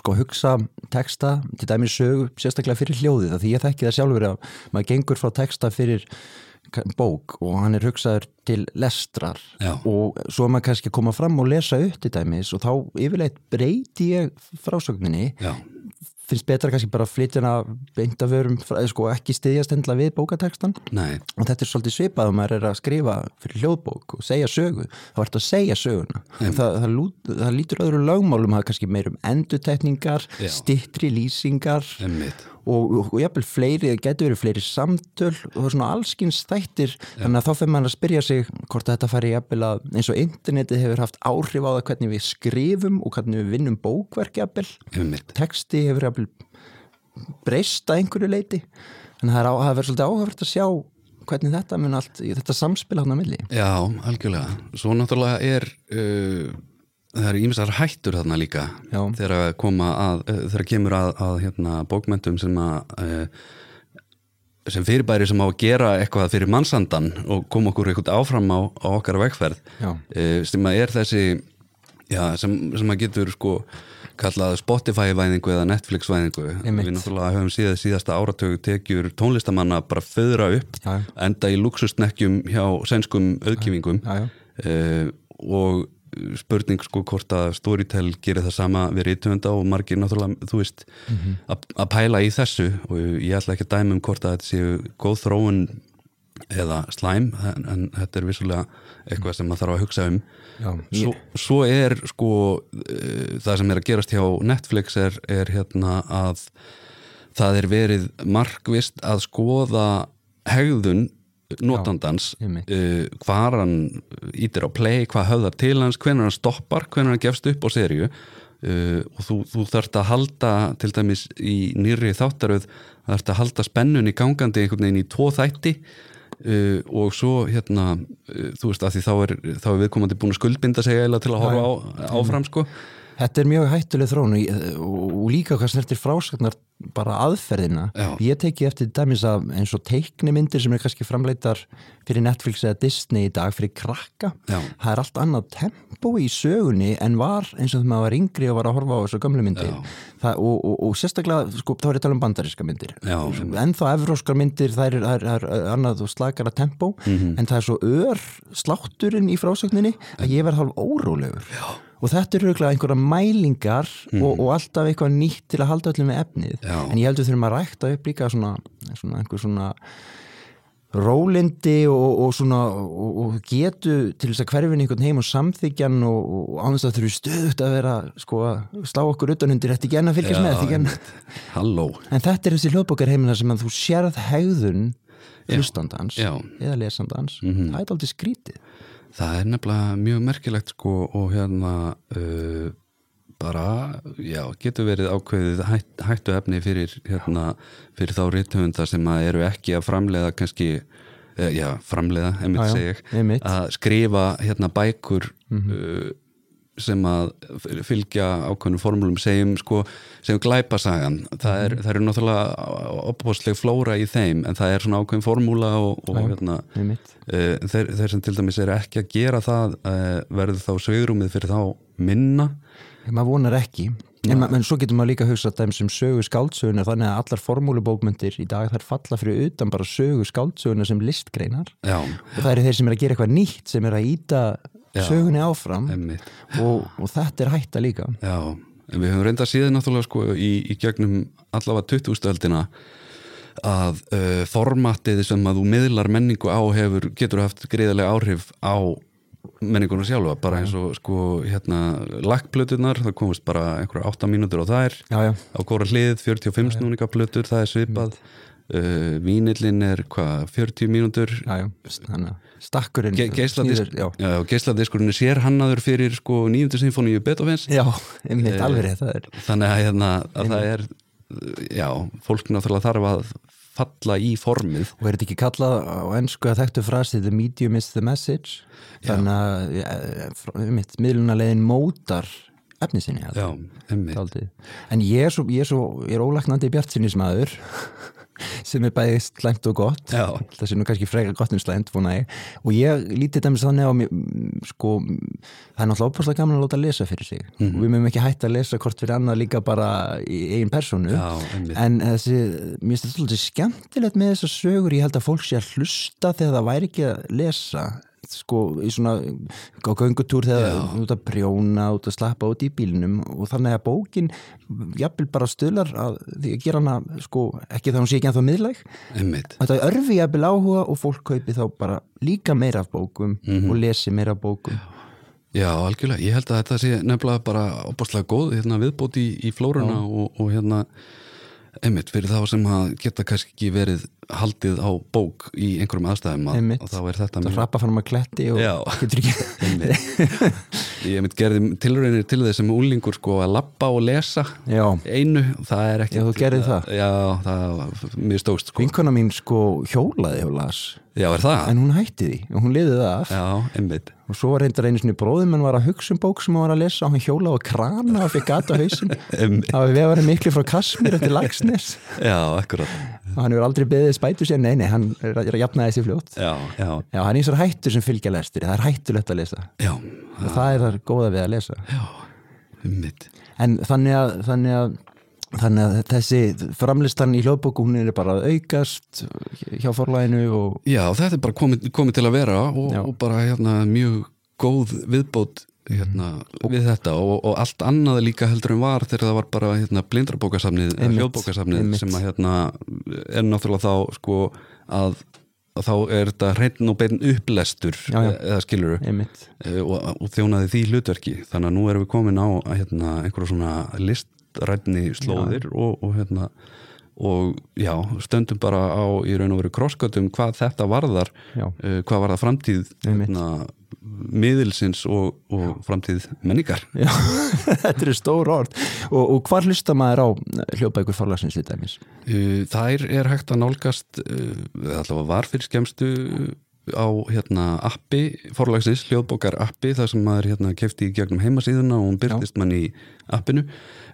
sko hugsa texta til dæmis sögu sérstaklega fyrir hljóðið því ég þekki það sjálfur að maður gengur frá texta fyrir bók og hann er hugsaður til lestrar Já. og svo er maður kannski að koma fram og lesa upp til dæmis og þá yfirleitt breyti ég frásögninni já, finnst betra kannski bara að flytja hana beint af vörum, sko ekki styðjast endla við bókatekstan nei, og þetta er svolítið svipað að maður er að skrifa fyrir hljóðbók og segja sögu. Þá ertu að segja söguna. Það, það, lút, það lítur öðru lögmálum það er kannski meir um endutekningar stittri lýsingar. Emmitt og, og, jafnvel fleiri, getur verið fleiri samtöl og það er svona allskins þættir þannig að þá fyrir maður að spyrja sig hvort að þetta fari jafnvel að eins og internetið hefur haft áhrif á það hvernig við skrifum og hvernig við vinnum bókverk jafnvel. Texti hefur jafnvel breyst að einhverju leiti er á- það er verið svolítið áhugavert að sjá hvernig þetta mun allt, þetta samspil hann að milli. Já, algjörlega. Svo náttúrulega er uh, það eru ímsar hættur þarna líka Já. þegar að koma að, uh, þegar kemur að, að hérna, bókmentum sem að uh, sem fyrirbæri sem á að gera eitthvað fyrir mannsandan og koma okkur eitthvað áfram á, á okkar vegferð uh, sem að er þessi já, sem, sem að getur sko kallað Spotify-væðingu eða Netflix-væðingu við náttúrulega höfum síðað síðasta áratögu tekjur tónlistamanna bara föðra upp Já. enda í luxusnekkjum hjá sænskum já. uh, og spurning sko hvort að Storytel gerir það sama við rítumönda og margir náttúrulega þú veist að að pæla í þessu. Og ég ætla ekki að dæma um hvort að þetta séu góð þróun eða slæm en, en þetta er vissulega eitthvað sem maður þarf að hugsa um. Já, svo, svo er sko uh, það sem er að gerast hjá Netflix er, er hérna að það er verið markvist að skoða hegðun notandans uh, hvar hann ítir á play, hvað höfðar til hans hvenær hann stoppar, hvenær hann gefst upp á serju uh, og þú, þú þarft að halda til dæmis í nýri þáttaröð, það þarft að halda spennun í gangandi einhvern veginn í tvo þætti. Uh, og svo hérna þú veist að því þá er, þá er viðkomandi búin að skuldbinda sig eiginlega til að horfa á, áfram sko Þetta er mjög hættuleg þróun og, líka hvað snertir frásagnar bara aðferðina. Já. Ég teki eftir dæmis að eins og teiknimyndir sem er kannski framleitar fyrir Netflix eða Disney í dag fyrir krakka. Já. Það er allt annað tempo í sögunni en var eins og þegar maður var yngri og var að horfa á þessu gömlu myndir. Það, og, og, og sérstaklega, sko, þá er ég að tala um bandaríska myndir. Já. En þá evróskar myndir, það er, það er, annað og slakara tempo, Mhm. en það er svo ör slátturinn í frásagninni að ég verð hálf órólegur. Já og þetta eru einhverja mælingar og, og alltaf eitthvað nýtt til að halda öllum með efnið. Mhm. Já. en ég heldur þurfum að rækta upp líka svona, svona einhver svona rólindi og, og svona og, og getu til þess að hverfin einhvern heim og samþykjan og, ánast að þurfi stöðut að vera sko að slá okkur utanundir eftir genn að fylgjast með eftir genn Halló. En þetta er þessi hljóðbókarheimina sem að þú sérð hegðun hlustandans Já. eða lesandans. Það er aldrei skrítið Það er nefnilega mjög merkilegt sko og hérna uh, bara, já, getur verið ákveðið hætt, hættu efni fyrir hérna, fyrir þá rithöfunda sem að eru ekki að framleiða kannski uh, já, framleiða, já, segi ég að skrifa hérna bækur uh, sem að fylgja ákveðnum formúlum segjum sko, segjum glæpasagan. Það er, það eru náttúrulega opbóðsleg flóra í þeim en það er svona ákveðin formúla og, og hérna einmitt. uh, þeir, þeir sem til dæmis eru ekki að gera það uh, verður þá svegrumið fyrir þá minna. Maður vonar ekki. En, en svo getur maður líka að hugsa þeim sem sögu skáldsögunar þannig að allar formúlubókmyndir í dag þær falla fyrir utan bara sögu skáldsögunar sem listgreinar. Já, og það eru þeir sem er að gera eitthvað nýtt sem er að íta. Sögunni áfram. Og, og þetta er hætta líka. Já, en við höfum reynda síðan náttúrulega sko í, í gegnum allavega 2000-öldina að uh, formatið sem að þú miðlar menningu á hefur, getur haft greiðarlega áhrif á menninguna sjálfa, bara eins og sko hérna lakkplötunar, það komist bara einhverja 8 mínútur þær. Já, já, á hvora hlið, 45 snúningaplötur það er svipað uh, vínillin er hvað, 40 mínútur? Stakkurinn geisladiskurinn er sérhannaður fyrir sko 9. sinfoníu Beethovens. Já, einmitt Eh, alveg er þannig að, hérna, að það er já, fólk náttúrulega þarf að falla í formið. Og er þetta ekki kallað á ennsku að þekktu frasi the medium is the message þannig að ja, einmitt, miðlunalegin mótar efni sinni já. En ég er svo, ég er svo, ég er ólæknandi bjartsinnismæður sem er bæði slæmt og gott. Já. það sé nú kannski frekar gott en slæmt ég. Og ég lítið dæmis þannig á mér, mm, sko, það er náttúrulega opaslega gaman að láta lesa fyrir sig. Og við mögum ekki hætta að lesa hvort fyrir annað líka bara í eigin personu Já, en þessi, mér finnst þetta svolítið skemmtilegt með þessar sögur, ég held að fólk sé að hlusta þegar það væri ekki að lesa sko, í svona á göngutúr þegar Já. út að prjóna út að slappa út í bílnum og þannig að bókin jafnvel bara stuðlar að því að gera hana sko, ekki það hún sé ekki ennþá miðlæg. Emmitt þetta örfi jafnvel áhuga og fólk kaupi þá bara líka meira af bókum Mhm. og lesi meira af bókum. Já, algjörlega, ég held að þetta sé nefnilega bara opaslega góð hérna, viðbót í, í flóruna og, og hérna einmitt, fyrir þá sem að geta kannski ekki verið haldið á bók í einhverjum aðstæðum að, að þá er þetta það rappa fram að kletti og Já. getur ekki ég einmitt gerði tilraunir til þess sem úlingur sko að lappa og lesa já, einu, það er ekki Já, þú gerðir það? Já, það var mjög stókst sko. Vinkona mín sko hjólaði og las Já, er það? en hún hætti því og hún liði það af. Já, einmitt. Og svo var reyndar einu sinni bróðum en var að hugsa um bók sem hann var að lesa og hann hjólaði á krana og fikk gata hausin Einmitt. það var við varum miklu frá Kasmir eftir Lagsnes Já, akkurat. Og hann hefur aldrei beðið spætu sér, nei nei, hann er að, að jafna þessi fljótt. Já, já, já, hann er eins og hættur sem fylgja lestur það er hættulegt að lesa. Já, og það er það góða við að lesa. Einmitt. En þannig að, þannig að þannig að þessi framlistan í hljóðbóku hún er bara aukast hjá forlæginu og Já, þetta er bara komið, komið til að vera og, og bara hérna, mjög góð viðbót hérna, við þetta og, og allt annað líka heldur en var þegar það var bara hérna, hljóðbókasafnið einmitt. sem að hérna, er náttúrulega þá sko, að, þá er þetta hreinn og beinn upplestur Já, já. eða skiluru einmitt. Og, og þjónaði því hlutverki. Þannig að nú erum við komin á hérna, einhverja svona listrætni slóðir og, og hérna og já, stöndum bara á í raun og veru krosskötum hvað þetta varðar uh, hvað varðar framtíð Einmitt. hérna, miðilsins og, og framtíð menningar. Já, þetta eru stór orð. Og, og hvar hlusta maður á hljóðbækur forlagsins í dæmis? uh, þær er hægt að nálgast uh, allavega var fyrir skemmstu á hérna appi forlagsins, hljóðbókar appi þar sem maður hérna kefti í gegnum heimasíðuna og hún byrtist mann í appinu.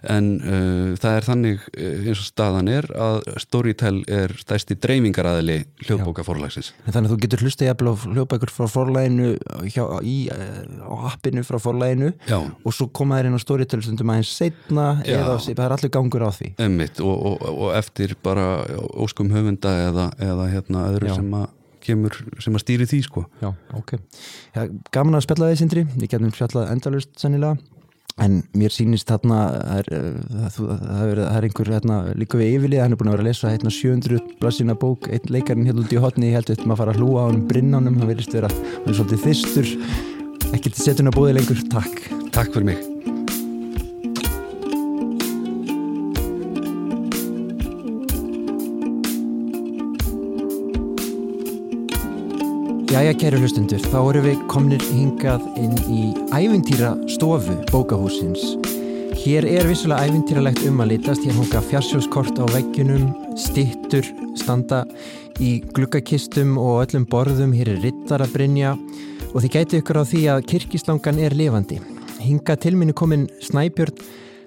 En uh, það er þannig uh, eins og staðan er að Storytel er stæsti dreifingaraðili hljóðbóka forlagsins En þannig að þú getur hlusta jafnvel á hljóðbækur frá forlæginu hjá, í, á appinu frá forlæginu Já, og svo koma þær inn á Storytel stundum aðeins setna Já. eða það er allir gangur á því. Emmitt og, og, og eftir bara óskum höfunda eða, eða hérna öðru Já. sem að kemur, sem að stýri því sko. Já, ok. Já, gaman að spjalla því sindri, ég getum spjallað endalust sennilega. En mér sýnist þarna það er, það, er, er einhver hérna, líka við yfirlið, hann er búin að vera að lesa hérna, 700 blassina bók, einn leikarinn hérna út í hotni ég held að maður fara að hlúa á hann brinnánum hann verðist vera, hann er svolítið þyrstur. Til setjun að búið lengur, takk. Takk fyrir mig Jæja, kæru hlustundur, þá erum við komnir hingað inn í ævintýra stofu bókahúsins. Hér er vissulega ævintýralegt um að litast, hér honga fjarsjóskort á veggjunum, stittur, standa í gluggakistum og öllum borðum, hér er rittarabrinja og þið gætu ykkur á því að kirkislangan er lifandi. Hinga til minni komin Snæbjörn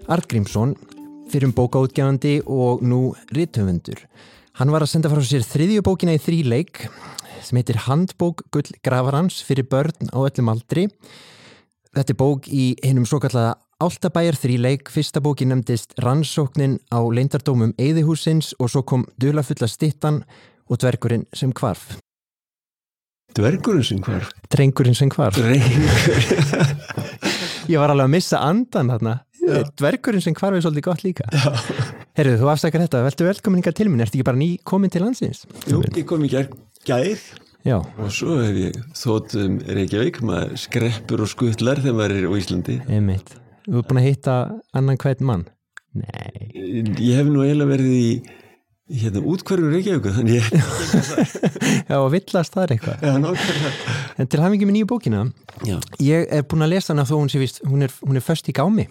Artgrímsson, fyrir um bókaútgjafandi og nú rithöfundur. Hann var að senda frá sér þriðju bókina í þríleik sem heitir Handbók Gull Gravarans fyrir börn á öllum aldri. Þetta er bók í hennum svo kallaða Áltabæjar þríleik. Fyrsta bóki nefndist Rannsóknin á leindardómum Eðihúsins og svo kom Dulafulla stittan og Dvergurinn sem kvarf. Dvergurinn sem hvarf Drengurinn sem kvarf. Drengur Ég var alveg að missa andan þarna. Dvergurinn sem kvarf er svolítið gott líka. Herru, þú afstakar þetta. Veltu velkomin ykkar til minn. Ertu ekki bara ný komin til landsins? Jú, ég kom í gær gær Já, og svo hef ég þótt um Reykjavík maður skreppur og skuttlar þegar maður er á Íslandi einmitt. Þú er búin að hitta annan hvern mann? Nei. Ég hef nú eiginlega verið í í hérna útkverfur Reykjavík þannig ég, Já, villast það er eitthvað. já, En til hafingi með nýju bókina, Já, ég er búin að lesa hana þó hún sé vist, hún er, hún er föst í gámi.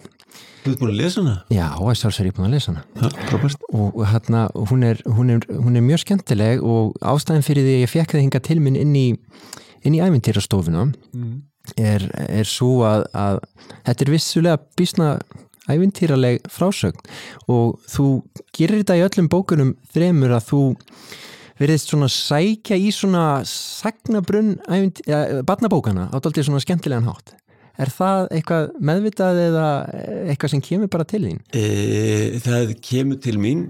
þú ert búin að lesa hana? Já, og sjálfsögur ég búin að lesa hana. Frábært Og hérna, hún er, hún, er, hún er mjög skemmtileg og ástæðin fyrir því að ég fekk það hinga til minn inn í, inn í ævintýrastofuna mm. er, er svo að, að þetta er vissulega bísna ævintýraleg frásögn. Og þú gerir þetta í öllum bókunum þremur að þú verðist svona sækja í svona sagnabrunn ja, barnabókana á daldið svona skemmtilegan hátt. Er það eitthvað meðvitað eða eitthvað sem kemur bara til þín? e, Það kemur til mín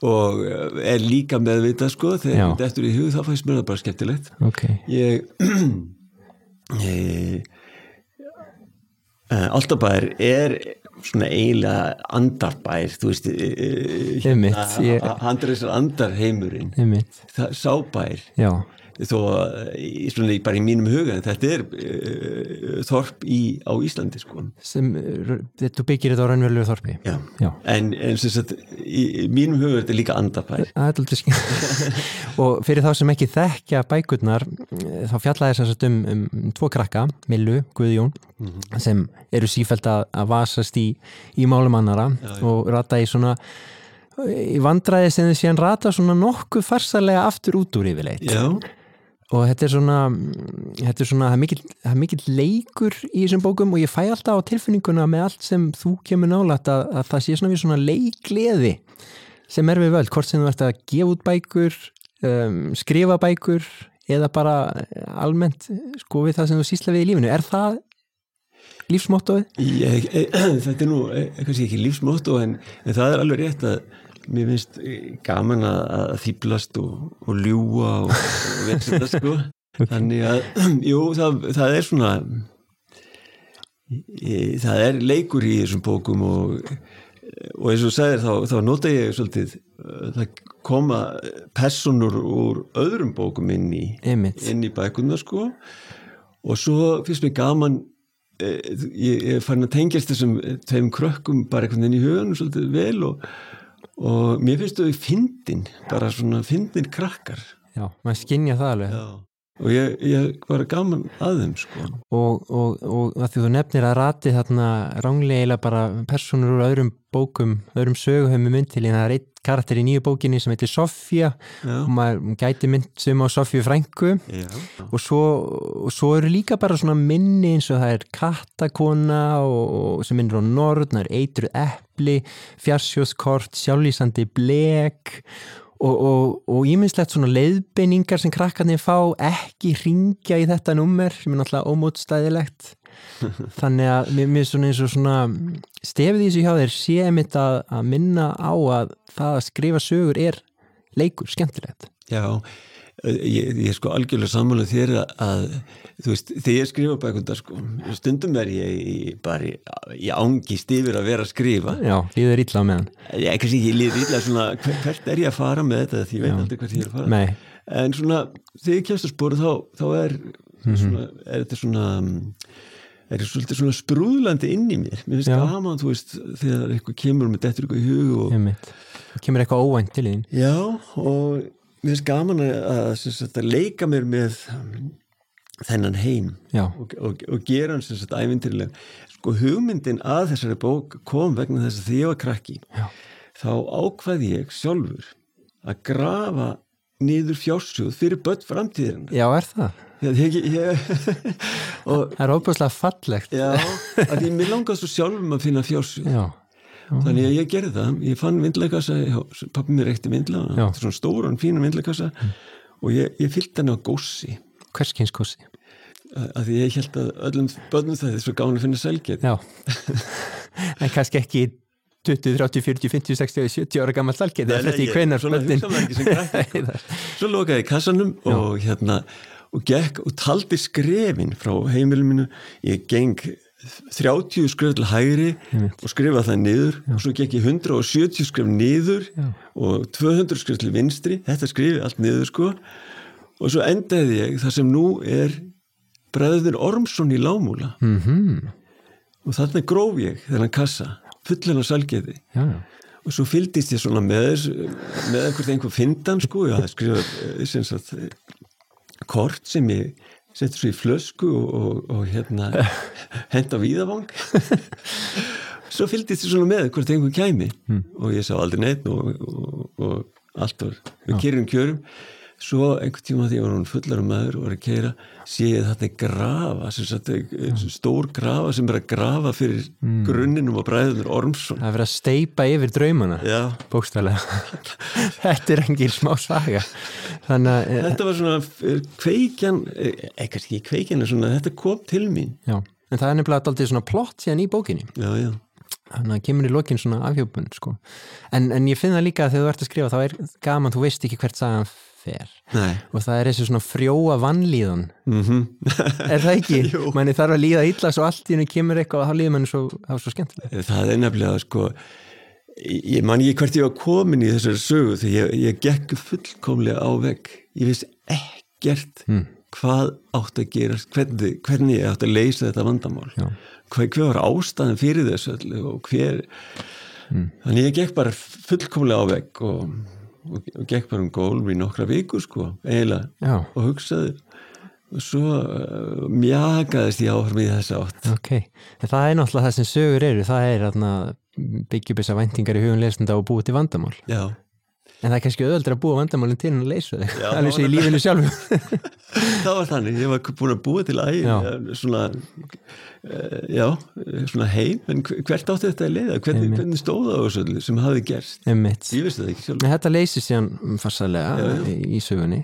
og er líka meðvitað sko. Þegar þetta eftir í hug þá fæst mér það bara skemmtilegt. Ok, ég e, Áltabær er svona eiginlega andarbær þú veist Einmitt, ég- handreisar andarheimurinn. Einmitt, það sábær já, þó að í- bara í mínum huga þetta er uh, þorp í, á Íslandi sko. Sem, þú byggir þetta á raunverulegu þorpi? Já. Já. en, en sagt í, í mínum huga er þetta líka er aldrei skil og fyrir þá sem ekki þekkja bækurnar eh, þá fjallaði þess um, um tvo krakka, Millu, Guðjón sem eru sífælt að, að vasast í, í málum annara og rata í svona í vandræði sem þið síðan rata svona nokkuð farsalega aftur út úr yfirleitt. Já, og þetta er svona þetta er svona, það er mikill, mikill leikur í þessum bókum og ég fæ alltaf á tilfinninguna með allt sem þú kemur nálægt að, að það sé svona við svona leikleði sem er við völd, hvort sem þú ert að gefa út bækur um, skrifa bækur eða bara almennt sko við það sem þú sýsla við í lífinu er það lífsmottoð? þetta er nú e, kannski ekki lífsmótt en, en það er alveg rétt að mér finnst e, gaman að, að þýblast og, og ljúa og, og veist þetta sko. Þannig að, jú, það, það er svona það er leikur í þessum bókum og, og eins og þú sagðir þá, þá nota ég svolítið uh, það koma personur úr öðrum bókum inn í inn í bækuna sko. Og svo finnst mér gaman eh, ég ég farin að tengjast þessum tveim krökkum bara einhvern veginn í hugunum svolítið vel og, og mér finnst þau fyndin, bara svona fyndin krakkar Já, maður skinja það alveg Já. Og ég, ég var gaman að þeim sko. Og, og, og að því þú nefnir að rati þarna ránglega bara personur úr öðrum bókum, öðrum söguhöfum myndtilín, það er einn karakter í nýju bókinni sem heitir Sofía Já. og maður gæti mynd sem á Sofíu frængu og svo, og svo eru líka bara svona minni eins og það er kattakona og, og sem minnir á norð, það er eitruð epli, fjarsjóðskort, sjálflýsandi blek og, og, og íminnslegt svona leiðbeiningar sem krakkarnir fá ekki ringja í þetta nummer sem er náttúrulega ómótstæðilegt. Þannig að mér, mér svona eins og svona stefið í þessu hjá þér sé mitt að, að minna á að það að skrifa sögur er leikur, skemmtilegt. Já, ég, ég er sko algjörlega sammála þér að, að þú veist, þegar ég skrifa bækundar sko, stundum er ég í, bara í ángist yfir að vera að skrifa. Já, líður illa á meðan ég, kannski ekki líður illa svona hver- hvert er ég að fara með þetta? Því ég veit aldrei hvert ég er að fara. Nei, en svona, þegar ég kemst að spóra þá, þá er, svona, er þetta svona mm, er þetta svona sprúðlandi inn í mér. Mér finnst gaman, þú veist, þegar eitthvað kemur með dettur eitthvað í hug og einmitt. Það kemur eitthvað óvænt til þín. Já, og mér finnst gaman að, að, að leika mér með þennan heim Já, og, og, og gera hann sem sagt ævintýrlega. Sko hugmyndin að þessari bók kom vegna þess að því ég var krakki. Já. Þá ákvaði ég sjálfur að grafa niður fjársjóð fyrir börn framtíðirinn. já er það Ég, ég, ég, og Það er óbúslega fallegt já, að því mér langaði svo sjálfum að finna fjársjóð. Já, Þannig að ég gerði það, ég fann vindlegkassa, pappi mér reykti vindla, Já. svona stóran, fínum vindlegkassa og ég, ég fyllt hann á gósi hvers kynskossi að því ég held að öllum börnum það er svo gáðan að finna. Já. En kannski ekki 20, 30, 40, 50, 60, 70 ára gammal Það nei, fyrir ég- hvenar börnin. Svo lokaði kassanum og hérna og gekk og taldi skrefin frá heimilinu mínu, ég geng 30 skref til hægri og skrifa það niður. Og svo gekk ég 170 skref niður Já. og 200 skref til vinstri. Þetta skrifi allt niður sko. Og svo endaði ég það sem nú er bræður Ormsson í Lámúla Mhm, og þarna gróf ég þennan kassa fullan af salgeði Já, já. Og svo fylgdist ég svona með með einhvern einhver findan sko. Ég hafði skrifað eh, eh, kort sem ég setti svo í flösku og, og, og hérna henda víðavang. Svo fylgdist ég svona með hvort einhver kæmi. Og ég sá aldrei neitt og, og, og allt var við kýrum kjörum svo einhvern tíma því var hún fullar um maður og var að keira sé ég þetta grafa sem sagt, eh, stór grafa sem er að grafa fyrir grunninum og bræðunur Ormsson. Það er verið að steipa yfir draumana Já, Bókstælega Þetta er engin smá saga. Þannig að eh, þetta var svona eh, kveikjan, ekkert ekki kveikjan svona, þetta kom til mín. Já, en það er nefnilega daldið svona plott síðan í bókinni. Já, já, þannig að kemur í lokin svona afhjópun sko. en, en ég finn það líka að þegar þú ert að skrifa þá er gaman, þú veist ekki hvert sagan fer. Nei. Og það er þessi svona frjóa vannlíðan mm er það ekki? Manni þarf að líða illa svo allt í henni kemur eitthvað og þá líður manni svo, svo skemmtilega það er nefnilega sko ég man ekki hvert ég var komin í þessari sögu því ég, ég gekk fullkomlega á vegg. Ég vissi ekkert Mm. hvað átt að gera hvernig, hvernig ég átt að leysa þetta vandamál. Já. hver, hver var ástæðan fyrir þessu öllu og hver þannig ég gekk bara fullkomlega á vegg og, og, gekk bara um gólf í nokkra vikur sko, eiginlega Já, og hugsaði. Og svo uh, mjagaðist ég áfram í þessa átt. Ok en það er náttúrulega það sem sögur eru það er þarna byggjum þessar væntingar í hugum lesnda og búið til vandamál. Já, en það er kannski öðvöldur að búa vandamálinn til en að leysa Já, alveg svo í lífinu sjálfu það var þannig ég var búin að búa til æg Já. svona uh, já, svona heim en hver- hvert átti þetta að leiða, hvernig, hvernig stóða á þessu öllu sem hafi gerst Einmitt. ég vissi það ekki sjálf Nei, þetta leysir síðan farsalega Já, já. í, sögunni.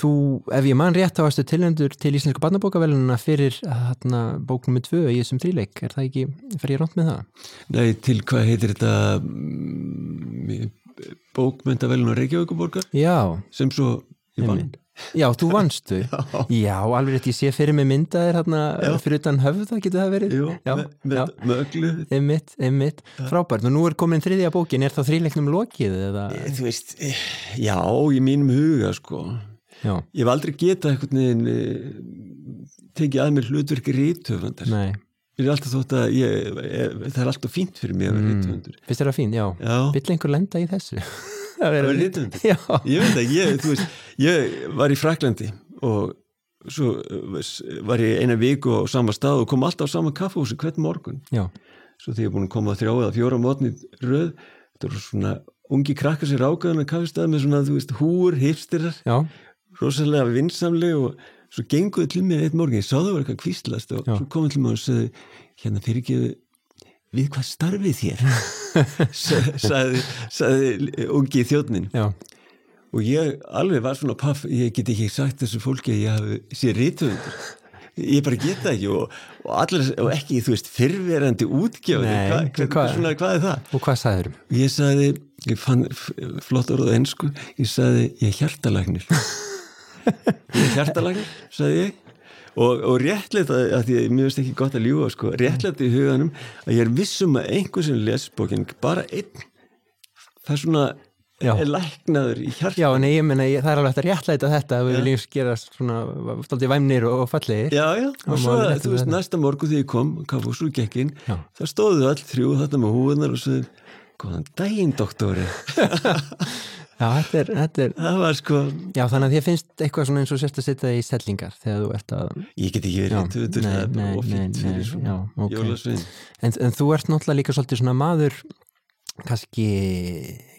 Þú, ef ég man rétt, þá varstu tilhendur til Íslensku barnabókavelununa fyrir hérna, bók nummið tvö í þessum þríleik. Er það ekki, fer ég ránt með það? nei, til hvað heitir þetta mm, bókmyndavelun á Reykjavíkuborgar Já, sem svo ég vann. Já, þú vannstu. Já. alveg rétt, ég sé fyrir mig myndaðir hérna Já. fyrir utan höfða, getur það verið? Jú, já, með, með, já. öllu Einmitt, einmitt, frábært. Og nú er komin þriðja bókin, er þá þríleiknum lokið eða? Þú veist, eh, já, í mínum huga sko Já, ég hef aldrei getað veginn eh, tekið að mér hlutverki rítöfundar nei. Mér er alltaf þótt að ég, ég, það er alltaf fínt fyrir mig að vera rítöfundur Finnst þér það fín? Já. Já, Vill einhver lenda í þessu? Að er vera rítöfundur Já. Ég veit að ég, þú veist, ég var í Fraklandi og svo eh, var ég eina viku á sama stað og kom alltaf á sama kaffehúsi hvern morgun. Já, svo þegar ég er búin að koma þrjá eða fjóra mótni röð, þetta eru svona ungi krakkar sér ágæðan að kaffestað með svona, þú veist, húur, hipsterar. Já, rosalega vinsamleg og svo genguðu til mér eitt morgun, ég sá það var eitthvað kvíslast og Já. svo komið til mér og sagði hérna fyrirgeðu við hvað starfið þér Sa- sagði, sagði ungi þjóðnin já. og ég alveg var svona paff ég get ekki sagt þessu fólki að ég hafi sé rítuðundur ég bara geta ekki og, og, allir, og ekki, þú veist, fyrrverandi útgjáði, Hva, hvað- hvað, svona, hvað er það? Og hvað sagður? Ég sagði, ég fann flott orð á ennsku, ég sagði, ég er hjartalagnir ég er hjartalagur, sagði ég. Og, og réttlega að því að mér finnst ekki gott að ljúa sko, réttlega í huganum að ég er vissum að einhver sem les bókin bara einn það er svona Já. er læknaður í hjarta. Já, en ég menna, það er alveg hægt að réttlæta þetta að við viljum gera svona stolti væmnir og, og fallegir. Já, já, og má svo, rétt þú veist, næsta morgu þegar ég kom, kaffús úr gekkin, Já. það stóðu öll þrjú þarna með húðunar og svo, góðan daginn, doktori. Já, þetta er, þetta er Það var sko, Já, þannig að þér finnst eitthvað svona eins og sérst að setja það í stellingar þegar þú ert að ég get ekki verið Já, rithöfundur, það er bara nei, fyrir svona já, ok. jólasvein. en, en þú ert náttúrulega líka svolítið svona maður kannski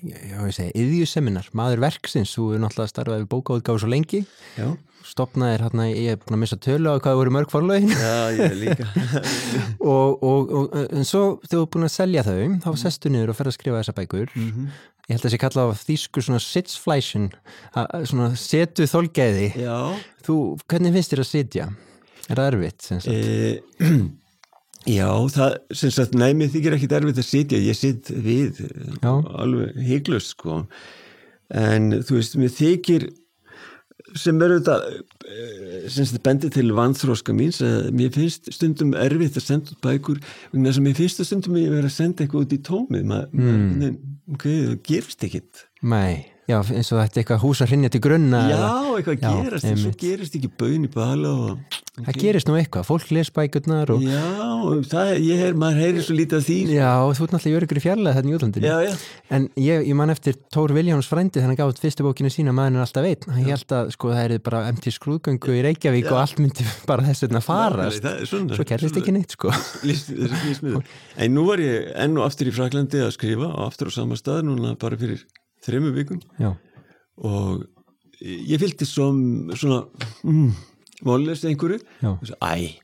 já, ég segi, yðjuseminar, maður verksins þú er náttúrulega starfað við bókaútgáfu svo lengi Já, stopnaðir hérna, ég er búin að missa tölu á hvað það voru mörg forlögin já, ég líka. og, og, og en svo þegar þú er búin að selja þau þá sestu niður og fer að skrifa þessa bækur Mhm. ég held að þessi kalla á þýsku svona sitzflæsjun svona setu þolgæði þú, hvernig finnst þér að sitja? Er það erfitt? e, já, það, sem sagt, mér þykir ekki erfitt að sitja, ég sitt við, Já. alveg hygglust, sko, en þú veist, mér þykir, sem verður þetta eh, sem þetta bendir til vanþróska míns að mér finnst stundum erfitt að senda út bækur vegna þess að mér finnst stundum að ég verið að senda eitthvað út í tómið. Mm. ok, það gerist ekkit Nei, já, eins og þetta er eitthvað hús að hrinja til grunna já, eitthvað Já, gerast svo einmitt. gerist ekki bön í bala og, það gerist nú eitthvað, fólk les bækurnar og já, og það, ég er, maður heyrir svo lítið af því. Já, þú ert náttúrulega í öryggur í fjarlæð þetta í útlandinu já, já, en ég, ég man eftir Tór Viljáns frændi þannig að gátt fyrstu bókinu sína maður er alltaf einn. Hann held að sko það er bara MT skrúðgöngu í Reykjavík og allt myndi bara þess vegna farast. er svona. Svo gerðist ekki neitt sko. Lýsmiður. en nú var ég enn og aftur í Fraklandi að skrifa og aftur á sama stað núna bara fyrir þremmu vikum. Já, og ég fylgdi som, svona mm, mállest einhverju. Já. og svo, æ,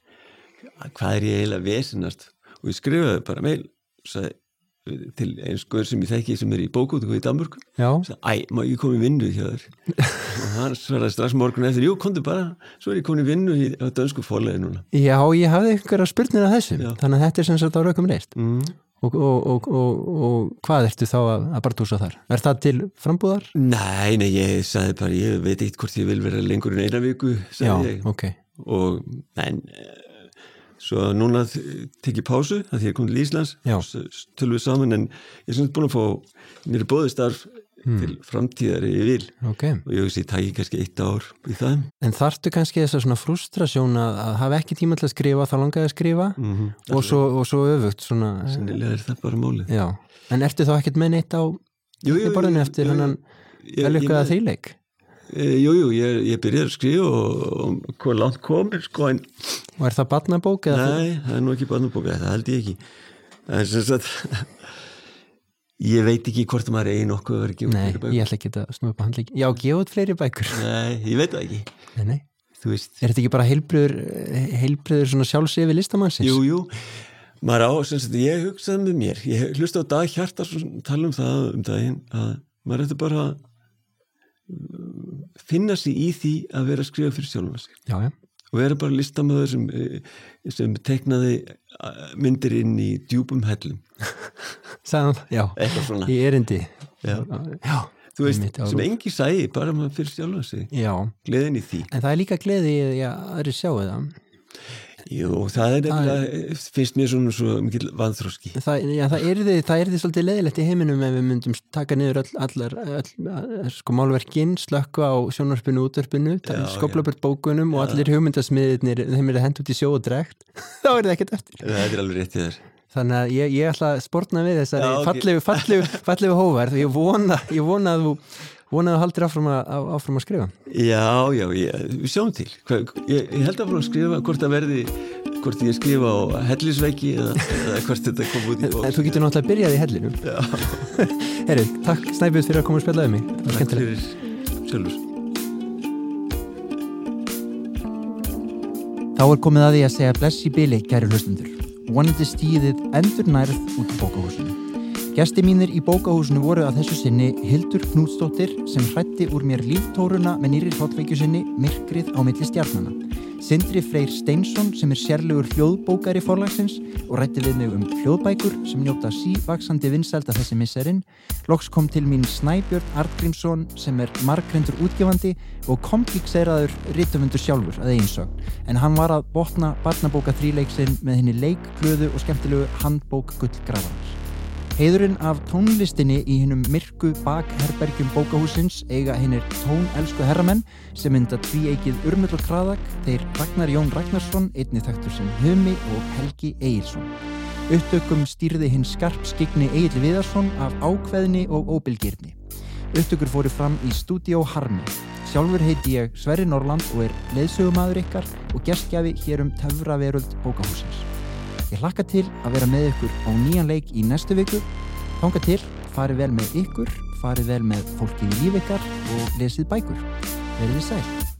hvað er ég eiginlega vesinast og ég skrifaði bara meil sagði, til eins skoður sem ég þekki sem er í bókútu í já, sagði, æ, má ég komi í vinnu hjá þér? Og hann svaraði strax morgun eftir jú, komdu bara, svo er ég komin í vinnu á dönsku fórlega núna. Já, ég hafði einhverja spurnir af þessu, Já. þannig að þetta er sem sagt á raukum reist. Mm. Og, og, og, og, og hvað ertu þá að, að bara túsa þar? Er það til frambúðar? Nei, nei, ég sagði bara, ég veit eitt hvort ég vil vera lengur en eina viku, Já, sagði ég ok og en eh, svo núna tek ég pásu að því ég kom til Íslands Já. tölum við saman en ég er svona búin að fá mér er bóðið starf til framtíðar ef ég vil. Ok, og ég veist ég tæki kannski eitt ár í það. En þarftu kannski þessa svona frustrasjón að, að hafa ekki tíma til að skrifa þá langaði að skrifa? Mm -hmm. og, svo, og svo öfugt svona, sennilega er það bara málið. Já, en ertu þá ekkert með neitt á borðinu eftir hennan veljökaða þýleik? e, Jú, jú, ég, ég byrjaði að skrifa og, og hvað langt komir sko en og er það barnabók? Nei, það er nú ekki barnabóka, það held ég ekki. En sem sagt ég veit ekki hvort maður eigi nokkuð að vera að gefa Nei, fleiri bækur. ég ætla ekki að snúa upp að handleik Já, gefa út fleiri bækur. Nei, ég veit það ekki. Nei, nei. Þú veist, Er þetta ekki bara heilbriður, heilbriður svona sjálfsefi listamannsins? jú, jú. Maður á, sem sagt, ég hugsaði með mér. Ég hlusta á dag hjarta tala um það um daginn að maður ætti bara að finna sig í því að vera að skrifa fyrir sjálfum sig. Já, já, og vera bara listamöður sem, eh, sem teknaði eh, myndir inn í djúpum hellum. Það, já. Eitthvað svona. Í erindi. Já. já. Þú veist, einmitt, á sem engi sæi bara maður fyrir sjálfum sig. Já, gleðin í því. En það er líka gleði í að aðri sjáu það Jú, það er nefnilega, finnst mér svona svo mikil vanþróski Það, já, það er því, það er því svolítið leðilegt í heiminum ef við myndum taka niður öll, allar, öll, sko málverkin, slökka á sjónvarpinu, útvarpinu, Já, skoplabört bókunum og allir hugmyndasmiðirnir, þeim er hend út í sjó og dregt, þá er það ekkert eftir. Það er alveg rétt í þér. Þannig að ég, ég ætla að sportna við þessari Já, ok. fallegu, fallegu, fallegu hóverð og ég vona, ég vona að þú vona að haldir áfram að, að- áfram að skrifa. Já, já, ég, við sjáum til Hva, ég, ég held að fara að skrifa hvort það verði hvort ég skrifa á hellisveiki eða, eða hvort þetta kom út í En, en þú getur náttúrulega að byrjað í hellinum. Já, Herru, takk Snæbjörn fyrir að koma og spjallaði mig. Takk fyrir sjálfur Þá er komið að því að segja bless í byli, kæri hlustundur. Vonandi stíðið endur nærð út í bókahúsinu. Gesti mínir í bókahúsinu voru að þessu sinni Hildur Knútsdóttir sem hrætti úr mér líftóruna með nýri hlottveikju sinni Myrkrið á milli stjarnana. Sindri Freyr Steinsson sem er sérlegur hljóðbókari forlagsins og rætti við mig um hljóðbækur sem njóta sívaksandi vinsælda þessi misserinn. Loks kom til mín Snæbjörn Artgrímsson sem er margrendur útgefandi og komplíkseraður rítumundur sjálfur að eiginsögn. En hann var að botna barnabóka þríleiksinn með henni leik, glöðu og skemmtilegu handbók gullgrafarans. Heiðurinn af tónlistinni í hinnum myrku bakherbergjum bókahúsins eiga hinnir tónelsku herramenn sem mynda tví eikið Urmull og Kraðak, þeir Ragnar Jón Ragnarsson, einni þaktur sem Humi og Helgi Egilson. Upptökum stýrði hinn skarp skigni Egil Viðarsson af ákveðni og óbylgirni. Upptökur fóru fram í stúdíó Harmi. Sjálfur heiti ég Sverri Norland og er leðsögumadur ykkar og gerstgjafi hér um Töfraveröld bókahúsins. Ég hlakka til að vera með ykkur á nýjan leik í næstu viku. Þánga til, farið vel með ykkur, farið vel með fólkið í líf ykkar og lesið bækur. Verðið sæl.